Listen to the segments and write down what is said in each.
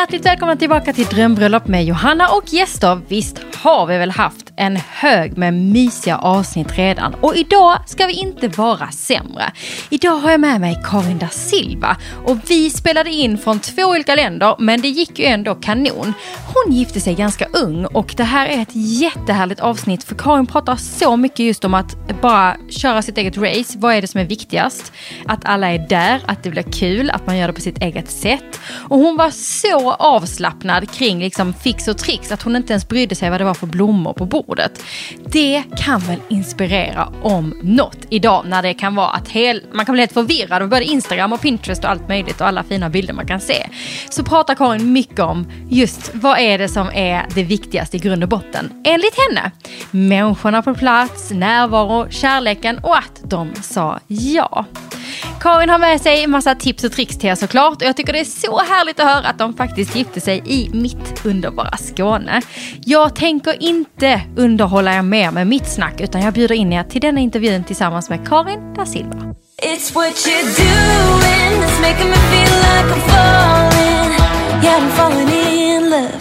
hjärtligt välkomna tillbaka till Drömbröllop med Johanna och gäster. Visst har vi väl haft en hög med mysiga avsnitt redan och idag ska vi inte vara sämre. Idag har jag med mig Karin da Silva och vi spelade in från två olika länder men det gick ju ändå kanon. Hon gifte sig ganska ung och det här är ett jättehärligt avsnitt för Karin pratar så mycket just om att bara köra sitt eget race. Vad är det som är viktigast? Att alla är där, att det blir kul, att man gör det på sitt eget sätt. Och hon var så avslappnad kring liksom fix och tricks att hon inte ens brydde sig vad det var för blommor på bordet. Det kan väl inspirera om något idag när det kan vara att hel, man kan bli helt förvirrad av både Instagram och Pinterest och allt möjligt och alla fina bilder man kan se. Så pratar Karin mycket om just vad är det som är det viktigaste i grund och botten enligt henne. Människorna på plats, närvaro, kärleken och att de sa ja. Karin har med sig massa tips och tricks till er såklart och jag tycker det är så härligt att höra att de faktiskt gifte sig i mitt underbara Skåne. Jag tänker inte underhålla er mer med mitt snack utan jag bjuder in er till denna intervjun tillsammans med Karin da Silva. It's what you're doing that's making me feel like I'm falling Yeah I'm falling in love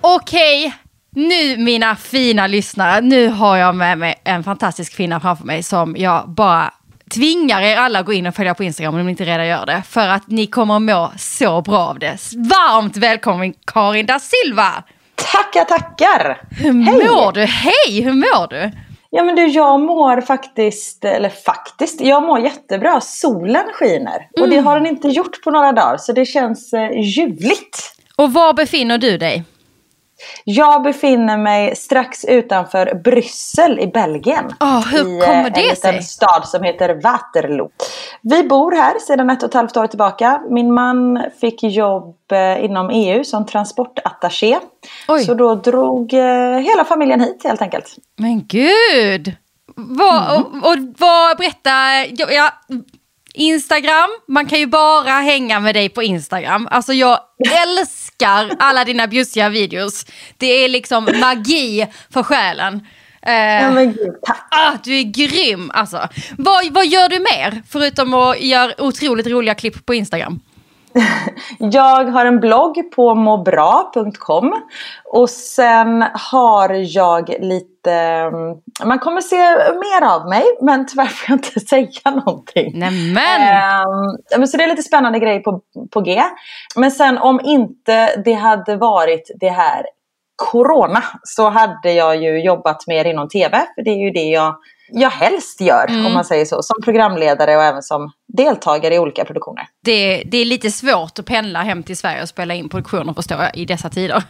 Okej, okay. Nu mina fina lyssnare, nu har jag med mig en fantastisk kvinna framför mig som jag bara tvingar er alla att gå in och följa på Instagram om ni inte redan gör det. För att ni kommer att må så bra av det. Varmt välkommen Karin da Silva! Tackar, tackar! Hur mår du? Hej, hur mår du? Ja men du, jag mår faktiskt, eller faktiskt, jag mår jättebra. Solen skiner. Mm. Och det mm. har den inte gjort på några dagar, så det känns eh, ljuvligt. Och var befinner du dig? Jag befinner mig strax utanför Bryssel i Belgien. Oh, hur I kommer eh, det en liten stad som heter Waterloo. Vi bor här sedan ett och ett halvt år tillbaka. Min man fick jobb eh, inom EU som transportattaché. Oj. Så då drog eh, hela familjen hit helt enkelt. Men gud! Vad, mm. och, och vad, berätta, ja, Instagram, man kan ju bara hänga med dig på Instagram. Alltså jag älskar alla dina bjussiga videos. Det är liksom magi för själen. Eh, ja, men gud. Ah, du är grym alltså. Vad, vad gör du mer förutom att göra otroligt roliga klipp på Instagram? Jag har en blogg på måbra.com och sen har jag lite, mm, man kommer se mer av mig men tyvärr får jag inte säga någonting. Nämen! Um, så det är lite spännande grejer på, på G. Men sen om inte det hade varit det här Corona så hade jag ju jobbat mer inom TV för det är ju det jag jag helst gör, mm. om man säger så. Som programledare och även som deltagare i olika produktioner. Det, det är lite svårt att pendla hem till Sverige och spela in produktioner förstår jag, i dessa tider.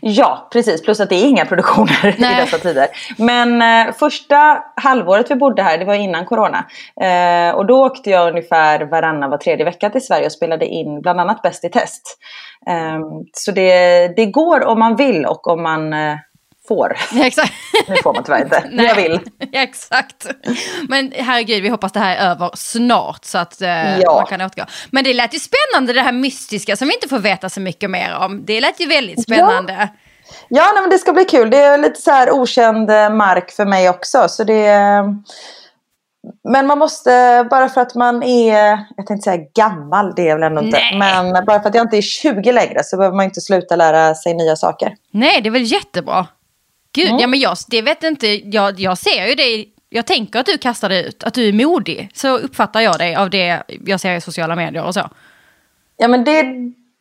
Ja, precis. Plus att det är inga produktioner Nej. i dessa tider. Men eh, första halvåret vi bodde här, det var innan corona. Eh, och då åkte jag ungefär varannan, var tredje vecka till Sverige och spelade in bland annat Bäst i test. Eh, så det, det går om man vill och om man eh, får. exakt. Nu får man tyvärr inte, men jag vill. exakt. Men herregud, vi hoppas det här är över snart så att eh, ja. man kan återgå. Men det lät ju spännande det här mystiska som vi inte får veta så mycket mer om. Det lät ju väldigt spännande. Ja. Ja, nej, men det ska bli kul. Det är lite så här okänd eh, mark för mig också. Så det men man måste, bara för att man är, jag tänkte säga gammal, det är väl ändå inte. Nej. Men bara för att jag inte är 20 längre så behöver man inte sluta lära sig nya saker. Nej, det är väl jättebra. Gud, mm. ja men jag, det vet inte, jag, jag ser ju det, jag tänker att du kastar det ut, att du är modig. Så uppfattar jag dig av det jag ser i sociala medier och så. Ja men det,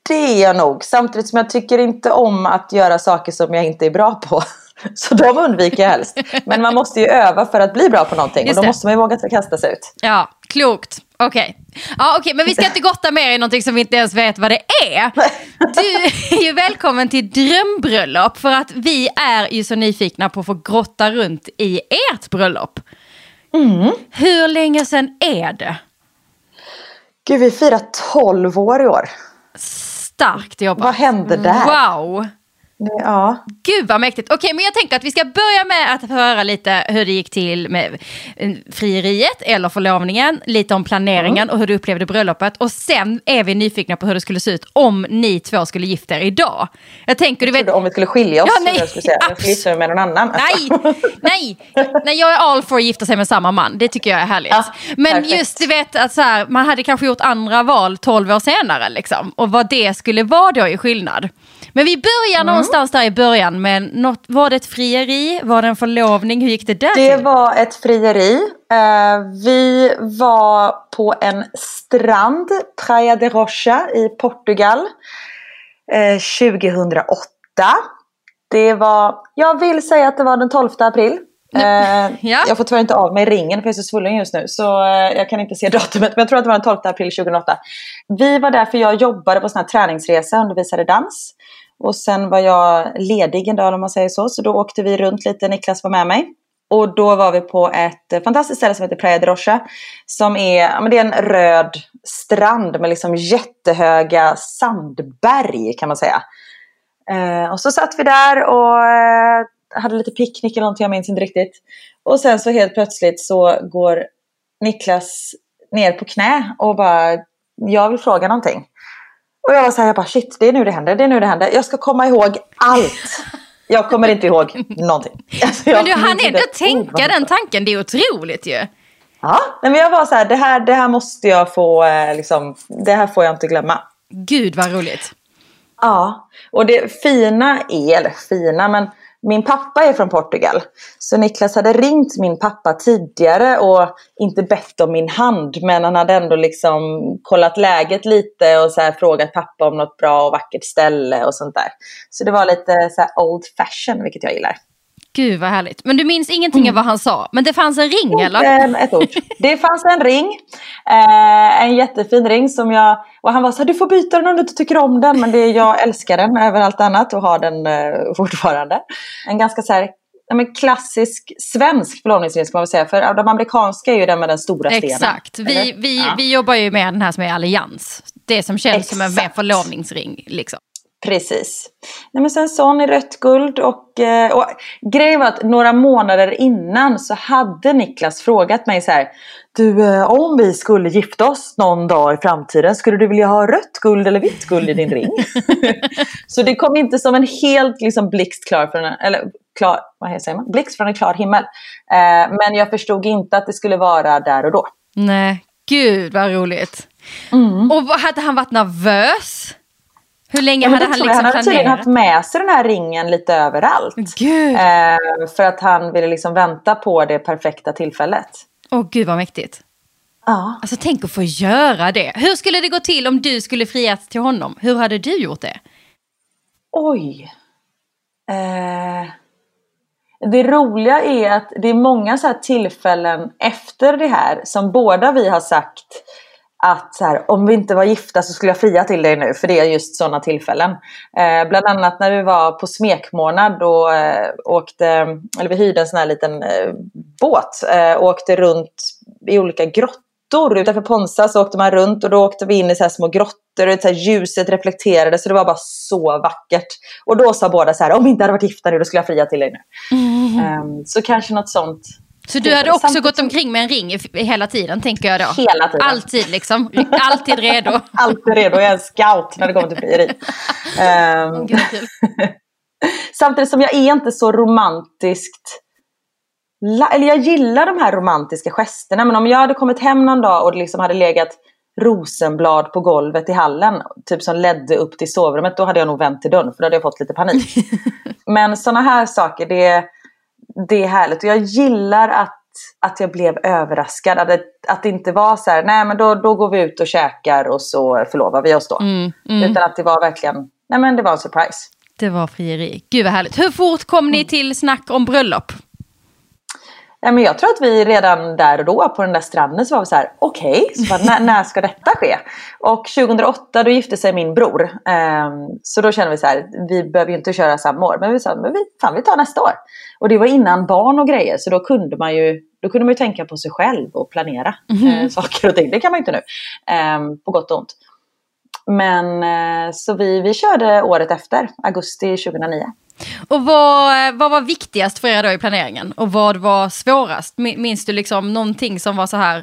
det är jag nog, samtidigt som jag tycker inte om att göra saker som jag inte är bra på. Så de undviker jag helst. Men man måste ju öva för att bli bra på någonting och då måste man ju våga kasta sig ut. Ja, klokt. Okej. Okay. Ja, okay, men vi ska inte gotta mer i någonting som vi inte ens vet vad det är. Du är ju välkommen till Drömbröllop för att vi är ju så nyfikna på att få grotta runt i ert bröllop. Mm. Hur länge sedan är det? Gud, vi firar 12 år i år. Starkt jobbat. Vad hände där? Wow. Ja. Gud vad mäktigt. Okej, men jag tänker att vi ska börja med att höra lite hur det gick till med eh, frieriet eller förlovningen, lite om planeringen mm. och hur du upplevde bröllopet. Och sen är vi nyfikna på hur det skulle se ut om ni två skulle gifta er idag. Jag tänker, du vet... Om vi skulle skilja oss, ja, nej, jag skulle säga. Jag skulle gifta mig med någon annan. Nej, nej, nej, jag är all for att gifta sig med samma man. Det tycker jag är härligt. Ja, men perfekt. just du vet att så här, man hade kanske gjort andra val 12 år senare liksom. Och vad det skulle vara då i skillnad. Men vi börjar mm. någonstans där i början med något, var det ett frieri? Var det en förlovning? Hur gick det där Det till? var ett frieri. Uh, vi var på en strand, Praia de Rocha i Portugal. Uh, 2008. Det var, jag vill säga att det var den 12 april. Uh, ja. Jag får tyvärr inte av mig ringen för jag är så svullen just nu. Så uh, jag kan inte se datumet. Men jag tror att det var den 12 april 2008. Vi var där för jag jobbade på sån här träningsresa, undervisade dans. Och sen var jag ledig en dag om man säger så. Så då åkte vi runt lite, Niklas var med mig. Och då var vi på ett eh, fantastiskt ställe som heter Praia de Rocha. Som är, men det är en röd strand med liksom jättehöga sandberg kan man säga. Eh, och så satt vi där och eh, hade lite picknick eller någonting, jag minns inte riktigt. Och sen så helt plötsligt så går Niklas ner på knä och bara, jag vill fråga någonting. Och jag var så här, jag bara shit, det är nu det händer, det är nu det händer. Jag ska komma ihåg allt. Jag kommer inte ihåg någonting. Alltså, men du hann ändå tänka den tanken, det är otroligt ju. Ja, men jag var så här, det här, det här måste jag få, eh, liksom, det här får jag inte glömma. Gud vad roligt. Ja, och det fina är, eller fina, men min pappa är från Portugal. Så Niklas hade ringt min pappa tidigare och inte bett om min hand. Men han hade ändå liksom kollat läget lite och så frågat pappa om något bra och vackert ställe och sånt där. Så det var lite så old fashion, vilket jag gillar. Gud vad härligt. Men du minns ingenting mm. av vad han sa? Men det fanns en ring eller? Ett ord. Det fanns en ring. Eh, en jättefin ring som jag... Och han var så här, du får byta den om du inte tycker om den. Men det, jag älskar den över allt annat och har den eh, fortfarande. En ganska så här, men klassisk svensk förlovningsring ska man väl säga. För de amerikanska är ju den med den stora stenen. Exakt. Vi, vi, ja. vi jobbar ju med den här som är allians. Det som känns Exakt. som en förlovningsring. Liksom. Precis. Nej, men sen sån i rött guld och, eh, och grejen var att några månader innan så hade Niklas frågat mig så här. Du, eh, om vi skulle gifta oss någon dag i framtiden, skulle du vilja ha rött guld eller vitt guld i din ring? så det kom inte som en helt liksom, blixt klar, från en, eller klar, vad säger man? blixt från en klar himmel. Eh, men jag förstod inte att det skulle vara där och då. Nej, gud vad roligt. Mm. Och hade han varit nervös? Hur länge hade han liksom planerat? Han hade tydligen haft med sig den här ringen lite överallt. Eh, för att han ville liksom vänta på det perfekta tillfället. Åh oh, gud vad mäktigt. Ja. Alltså tänk att få göra det. Hur skulle det gå till om du skulle frias till honom? Hur hade du gjort det? Oj. Eh, det roliga är att det är många så tillfällen efter det här som båda vi har sagt att så här, om vi inte var gifta så skulle jag fria till dig nu, för det är just sådana tillfällen. Eh, bland annat när vi var på smekmånad, då eh, åkte, eller vi hyrde en sån här liten eh, båt, eh, åkte runt i olika grottor. Utanför Ponsa så åkte man runt och då åkte vi in i så små grottor och så ljuset reflekterade så det var bara så vackert. Och då sa båda så här, om vi inte hade varit gifta nu då skulle jag fria till dig nu. Mm. så kanske något sånt så du hade också gått omkring med en ring hela tiden tänker jag då? Hela tiden. Alltid liksom? Alltid redo? Alltid redo, jag är en scout när det kommer till frieri. um, samtidigt som jag är inte så romantiskt eller jag gillar de här romantiska gesterna men om jag hade kommit hem någon dag och liksom hade legat rosenblad på golvet i hallen, typ som ledde upp till sovrummet, då hade jag nog vänt till dörren för då hade jag fått lite panik. men sådana här saker, det det är härligt. Och jag gillar att, att jag blev överraskad. Att det, att det inte var så här, nej men då, då går vi ut och käkar och så förlovar vi oss då. Mm, mm. Utan att det var verkligen, nej men det var en surprise. Det var frieri. Gud vad härligt. Hur fort kom ni till snack om bröllop? Ja, men jag tror att vi redan där och då på den där stranden så var vi så här, okej, okay, när, när, ska detta ske? Och 2008 då gifte sig min bror. Um, så då kände vi så här, vi behöver ju inte köra samma år. Men vi sa, men vi, fan vi tar nästa år. Och det var innan barn och grejer så då kunde man ju, då kunde man ju tänka på sig själv och planera mm. saker och ting. Det kan man ju inte nu. Um, på gott och ont. Men eh, så vi, vi körde året efter, augusti 2009. Och vad, vad var viktigast för er då i planeringen? Och vad var svårast? Minns du liksom någonting som var så här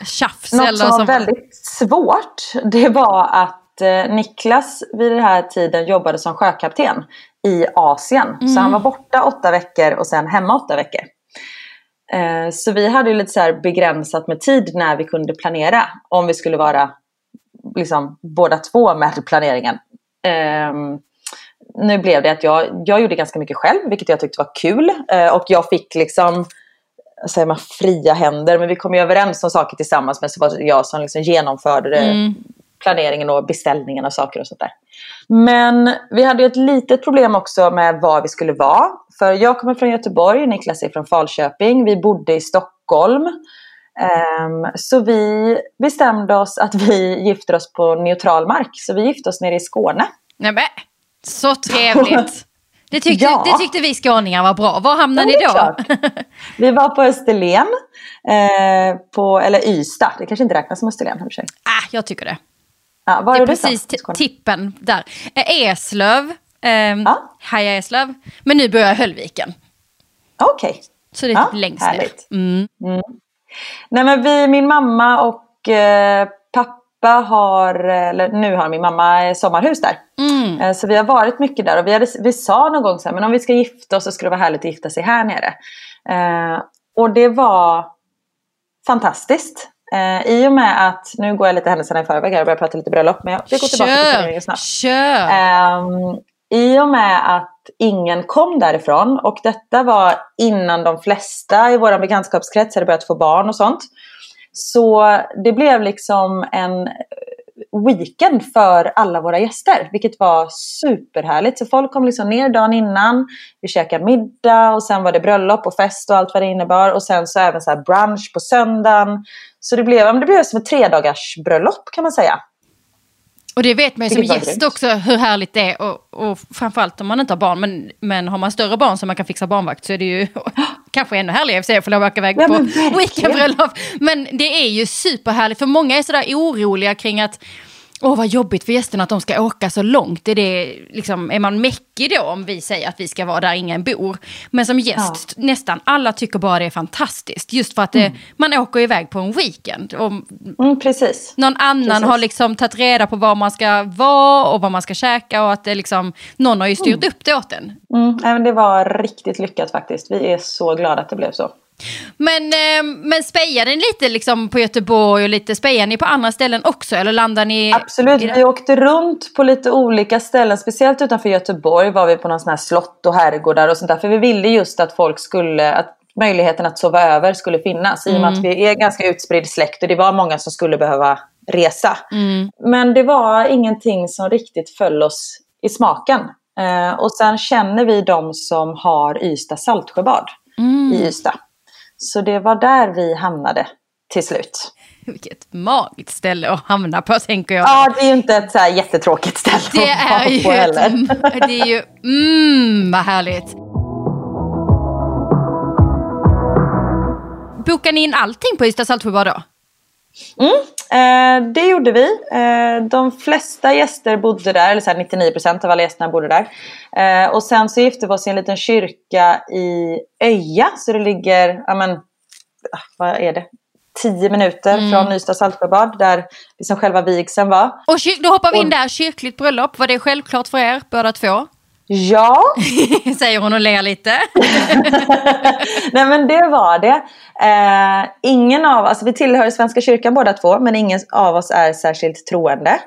eh, tjafs? Något eller som var som... väldigt svårt, det var att eh, Niklas vid den här tiden jobbade som sjökapten i Asien. Mm. Så han var borta åtta veckor och sen hemma åtta veckor. Eh, så vi hade ju lite så begränsat med tid när vi kunde planera. Om vi skulle vara liksom, båda två med planeringen. Um, nu blev det att jag, jag gjorde ganska mycket själv, vilket jag tyckte var kul. Uh, och jag fick liksom säger man, fria händer, men vi kom ju överens om saker tillsammans. Men så var det jag som liksom genomförde mm. planeringen och beställningen av saker och sånt där. Men vi hade ett litet problem också med var vi skulle vara. För jag kommer från Göteborg, Niklas är från Falköping. Vi bodde i Stockholm. Um, så vi bestämde oss att vi gifter oss på neutral mark. Så vi gifte oss nere i Skåne. Nämen, så trevligt! Det tyckte, ja. det tyckte vi skåningar var bra. Var hamnade ja, ni då? vi var på Österlen. Eh, på, eller Ystad, det kanske inte räknas som Österlen för sig. Ah, jag tycker det. Ja, det är precis tippen där. Eh, Eslöv, eh, ja. Haja Eslöv. Men nu börjar Höllviken. Okej. Okay. Så det är typ längst härligt. ner. Mm. Mm. Nej men vi, min mamma och eh, pappa har, eller nu har min mamma sommarhus där. Mm. Eh, så vi har varit mycket där och vi, hade, vi sa någon gång så här, men om vi ska gifta oss så skulle det vara härligt att gifta sig här nere. Eh, och det var fantastiskt. Eh, I och med att, nu går jag lite händelserna i förväg här och börjar prata lite bröllop, men jag, jag går tillbaka till planeringen snabbt. Kör! Eh, I och med att ingen kom därifrån och detta var innan de flesta i vår bekantskapskrets hade börjat få barn och sånt. Så det blev liksom en eh, weekend för alla våra gäster, vilket var superhärligt. Så folk kom liksom ner dagen innan, vi käkade middag och sen var det bröllop och fest och allt vad det innebar. Och sen så även så brunch på söndagen. Så det blev, det blev som ett tredagars bröllop kan man säga. Och det vet man ju som gäst också hur härligt det är. Och, och framförallt om man inte har barn. Men, men har man större barn som man kan fixa barnvakt så är det ju kanske ännu härligare för att få lov att åka iväg ja, på weekendbröllop. Men det är ju superhärligt. För många är sådär oroliga kring att Åh vad jobbigt för gästerna att de ska åka så långt. Är, det, liksom, är man mäckig då om vi säger att vi ska vara där ingen bor? Men som gäst, ja. nästan alla tycker bara det är fantastiskt. Just för att det, mm. man åker iväg på en weekend. Och mm, precis. Någon annan precis. har liksom tagit reda på var man ska vara och vad man ska käka. Och att det liksom, någon har ju styrt mm. upp det åt en. Mm, det var riktigt lyckat faktiskt. Vi är så glada att det blev så. Men, eh, men spejar ni lite liksom på Göteborg och lite spejar ni på andra ställen också? Eller landar ni? Absolut, vi åkte runt på lite olika ställen. Speciellt utanför Göteborg var vi på någon sån här slott och herrgårdar och sånt där. För vi ville just att folk skulle, att möjligheten att sova över skulle finnas. I och med att mm. vi är ganska utspridd släkt och det var många som skulle behöva resa. Mm. Men det var ingenting som riktigt föll oss i smaken. Eh, och sen känner vi de som har Ystad Saltsjöbad mm. i Ystad. Så det var där vi hamnade till slut. Vilket magiskt ställe att hamna på tänker jag. Ja, det är ju inte ett så här jättetråkigt ställe det att vara på heller. det är ju, mm vad härligt. Bokar ni in allting på Ystad Saltsjöbad då? Mm, eh, det gjorde vi. Eh, de flesta gäster bodde där, eller så 99% av alla gästerna bodde där. Eh, och sen så gifte vi oss i en liten kyrka i Öja, så det ligger, ja men, ah, vad är det? 10 minuter mm. från Ystad Saltsjöbad där liksom själva vigseln var. Och då hoppar vi in där, kyrkligt bröllop, var det självklart för er båda två? Ja. Säger hon och ler lite. Nej men det var det. Eh, ingen av alltså vi tillhör Svenska kyrkan båda två men ingen av oss är särskilt troende.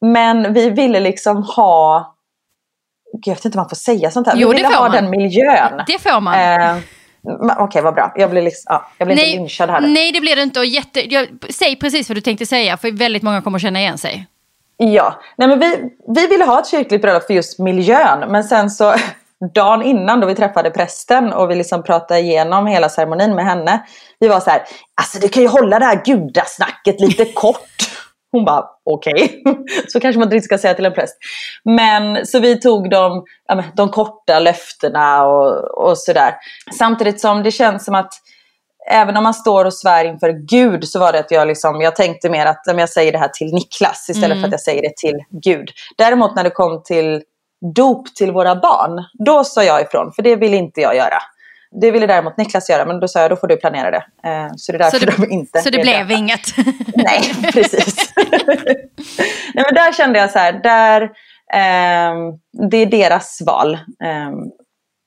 Men vi ville liksom ha, jag vet inte om man får säga sånt här, jo, vi ville ha man. den miljön. Det får man. Eh, Okej, okay, vad bra. Jag blir, liksom, ja, jag blir nej, inte lynchad här. Nej, det blir det inte. Och jätte, jag, säg precis vad du tänkte säga, för väldigt många kommer känna igen sig. Ja, Nej, men vi, vi ville ha ett kyrkligt bröllop för just miljön. Men sen så dagen innan då vi träffade prästen och vi liksom pratade igenom hela ceremonin med henne. Vi var så här, alltså du kan ju hålla det här gudasnacket lite kort. Hon bara, okej. Okay. Så kanske man inte ska säga till en präst. Men så vi tog de, de korta löftena och, och sådär. Samtidigt som det känns som att även om man står och svär inför Gud så var det att jag, liksom, jag tänkte mer att jag säger det här till Niklas istället mm. för att jag säger det till Gud. Däremot när det kom till dop till våra barn, då sa jag ifrån, för det vill inte jag göra. Det ville däremot Niklas göra, men då sa jag då får du planera det. Eh, så det är därför så det, de inte Så det blev inget? Nej, precis. Nej, men där kände jag så här, där, eh, det är deras val. Eh,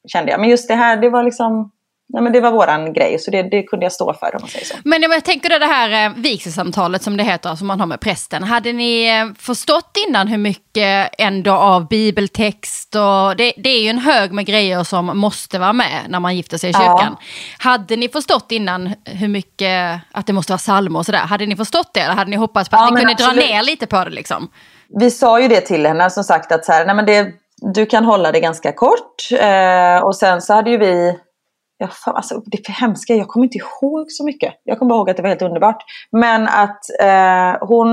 kände jag. Men just det här, det var liksom Nej, men det var våran grej, så det, det, kunde jag stå för om man säger så. Men jag tänker det här eh, vigselsamtalet som det heter, som man har med prästen. Hade ni eh, förstått innan hur mycket ändå av bibeltext och det, det är ju en hög med grejer som måste vara med när man gifter sig i kyrkan. Ja. Hade ni förstått innan hur mycket, att det måste vara psalmer och sådär? Hade ni förstått det eller hade ni hoppats på att ja, ni kunde absolut. dra ner lite på det liksom? Vi sa ju det till henne som sagt att så här, nej men det, du kan hålla det ganska kort. Eh, och sen så hade ju vi Ja, fan, alltså, det är hemska, jag kommer inte ihåg så mycket. Jag kommer ihåg att det var helt underbart. Men att eh, hon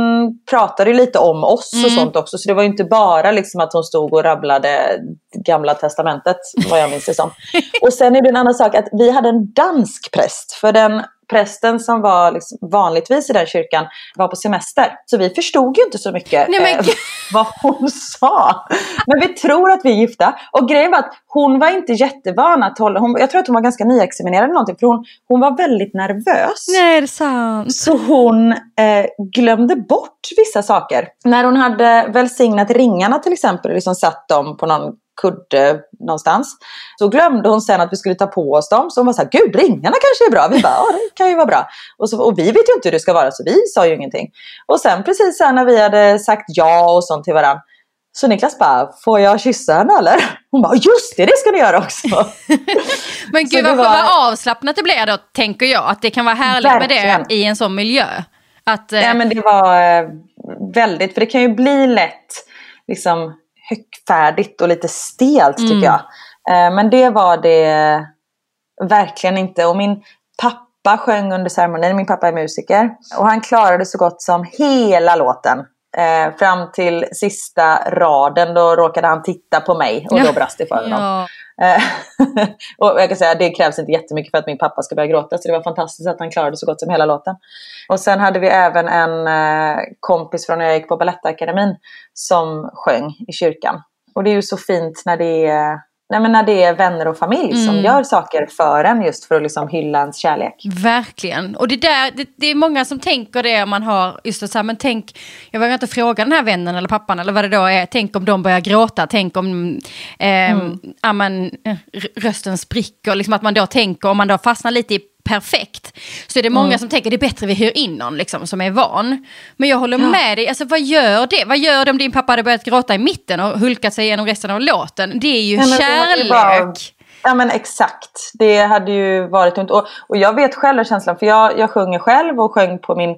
pratade lite om oss mm. och sånt också. Så det var inte bara liksom att hon stod och rabblade gamla testamentet, vad jag minns det som. och sen är det en annan sak att vi hade en dansk präst. För den prästen som var liksom vanligtvis i den kyrkan var på semester. Så vi förstod ju inte så mycket Nej, eh, vad hon sa. Men vi tror att vi är gifta. Och grejen var att hon var inte jättevan att hålla, hon, jag tror att hon var ganska nyexaminerad eller någonting. För hon, hon var väldigt nervös. Nej, är det sant? Så hon eh, glömde bort vissa saker. När hon hade välsignat ringarna till exempel, liksom satt dem på någon kudde någonstans. Så glömde hon sen att vi skulle ta på oss dem. Så hon var så här, gud ringarna kanske är bra. Vi bara, ja det kan ju vara bra. Och, så, och vi vet ju inte hur det ska vara så vi sa ju ingenting. Och sen precis sen när vi hade sagt ja och sånt till varandra. Så Niklas bara, får jag kyssa henne eller? Hon bara, just det, det ska ni göra också. Men gud vad, var... vad avslappnat det blir då, tänker jag. Att det kan vara härligt Verkligen. med det i en sån miljö. Att, eh... Ja men det var eh, väldigt, för det kan ju bli lätt liksom högfärdigt och lite stelt tycker mm. jag. Eh, men det var det verkligen inte. Och min pappa sjöng under ceremonin, min pappa är musiker. Och han klarade så gott som hela låten. Eh, fram till sista raden då råkade han titta på mig och då brast det för honom. Ja. Eh, och jag kan säga det krävs inte jättemycket för att min pappa ska börja gråta så det var fantastiskt att han klarade så gott som hela låten. Och sen hade vi även en eh, kompis från när jag gick på Balettakademin som sjöng i kyrkan. Och det är ju så fint när det är Nej, men när det är vänner och familj mm. som gör saker för en just för att liksom hylla ens kärlek. Verkligen. Och det, där, det, det är många som tänker det om man har, just det så här, men tänk, jag vågar inte fråga den här vännen eller pappan eller vad det då är, tänk om de börjar gråta, tänk om eh, mm. amen, rösten spricker, liksom att man då tänker, om man då fastnar lite i perfekt. Så är det många mm. som tänker det är bättre vi hyr in någon liksom, som är van. Men jag håller ja. med dig, alltså, vad gör det? Vad gör det om din pappa hade börjat gråta i mitten och hulkat sig igenom resten av låten? Det är ju ja, kärlek. Ja men exakt, det hade ju varit ont. Och, och jag vet själv känslan, för jag, jag sjunger själv och sjöng på min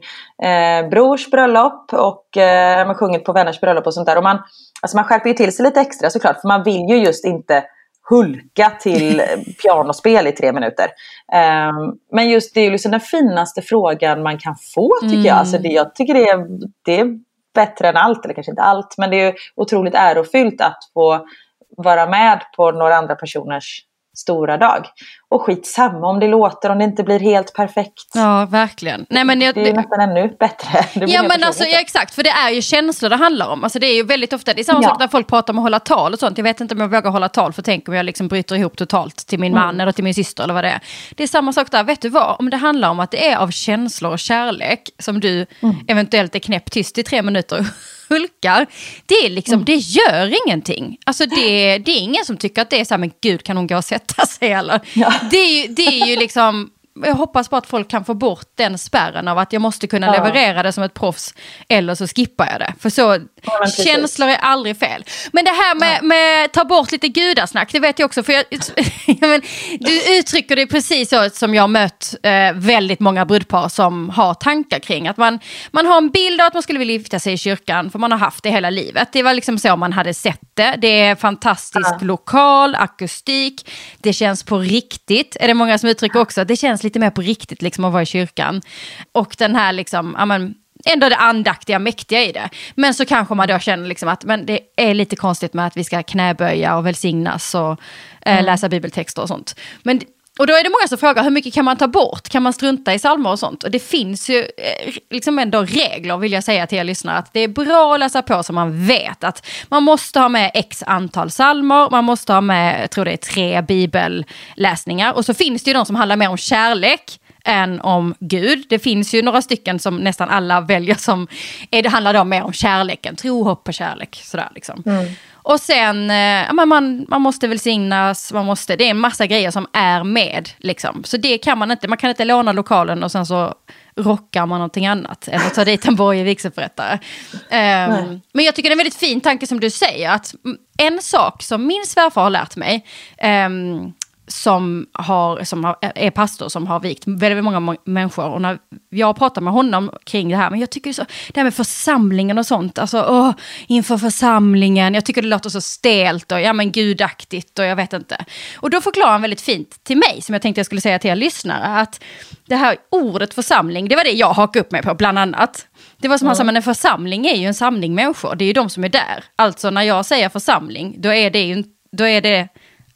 eh, brors bröllop och eh, sjungit på vänners bröllop och sånt där. Och man, alltså man skärper ju till sig lite extra såklart, för man vill ju just inte hulka till pianospel i tre minuter. Um, men just det är liksom den finaste frågan man kan få tycker mm. jag. Alltså det, jag tycker det är, det är bättre än allt, eller kanske inte allt, men det är otroligt ärofyllt att få vara med på några andra personers stora dag. Och skitsamma om det låter, om det inte blir helt perfekt. Ja, verkligen. Nej, men jag, det är ju nästan ännu bättre. ja, men alltså, ja, exakt, för det är ju känslor det handlar om. Alltså, det är ju väldigt ofta, det är samma ja. sak när folk pratar om att hålla tal och sånt. Jag vet inte om jag vågar hålla tal, för tänk om jag liksom bryter ihop totalt till min man mm. eller till min syster eller vad det är. Det är samma sak där, vet du vad? Om det handlar om att det är av känslor och kärlek som du mm. eventuellt är knäpptyst i tre minuter hulkar, det, är liksom, mm. det gör ingenting. Alltså det, det är ingen som tycker att det är så här, men gud kan hon gå och sätta sig eller? Ja. Det, är, det är ju liksom jag hoppas på att folk kan få bort den spärren av att jag måste kunna ja. leverera det som ett proffs eller så skippar jag det. För så, ja, känslor är aldrig fel. Men det här med, ja. med ta bort lite gudasnack, det vet jag också. För jag, men, du uttrycker det precis så som jag mött eh, väldigt många brudpar som har tankar kring. Att man, man har en bild av att man skulle vilja gifta sig i kyrkan, för man har haft det hela livet. Det var liksom så man hade sett det. Det är fantastisk lokal, akustik, det känns på riktigt. Är det många som uttrycker också, det känns känns lite mer på riktigt liksom att vara i kyrkan. Och den här liksom, ja men, ändå det andaktiga, mäktiga i det. Men så kanske man då känner liksom att men det är lite konstigt med att vi ska knäböja och välsignas och eh, mm. läsa bibeltexter och sånt. Men och då är det många som frågar hur mycket kan man ta bort? Kan man strunta i salmer och sånt? Och det finns ju eh, liksom ändå regler vill jag säga till er lyssnare. Att det är bra att läsa på så man vet att man måste ha med x antal salmer. Man måste ha med, jag tror det är tre bibelläsningar. Och så finns det ju de som handlar mer om kärlek än om Gud. Det finns ju några stycken som nästan alla väljer som, det handlar då mer om kärleken, tro, hopp och kärlek. Sådär liksom. Mm. Och sen, eh, man, man måste välsignas, man måste, det är en massa grejer som är med. Liksom. Så det kan man inte, man kan inte låna lokalen och sen så rockar man någonting annat. Eller ta dit en borgerlig vigselförrättare. Um, men jag tycker det är en väldigt fin tanke som du säger. Att en sak som min svärfar har lärt mig. Um, som, har, som har, är pastor som har vikt väldigt många människor. Och när jag pratar med honom kring det här, men jag tycker så, det här med församlingen och sånt, alltså åh, inför församlingen, jag tycker det låter så stelt och ja men gudaktigt och jag vet inte. Och då förklarar han väldigt fint till mig, som jag tänkte jag skulle säga till er lyssnare, att det här ordet församling, det var det jag hakade upp mig på bland annat. Det var som han sa, men en församling är ju en samling människor, det är ju de som är där. Alltså när jag säger församling, då är det ju då är det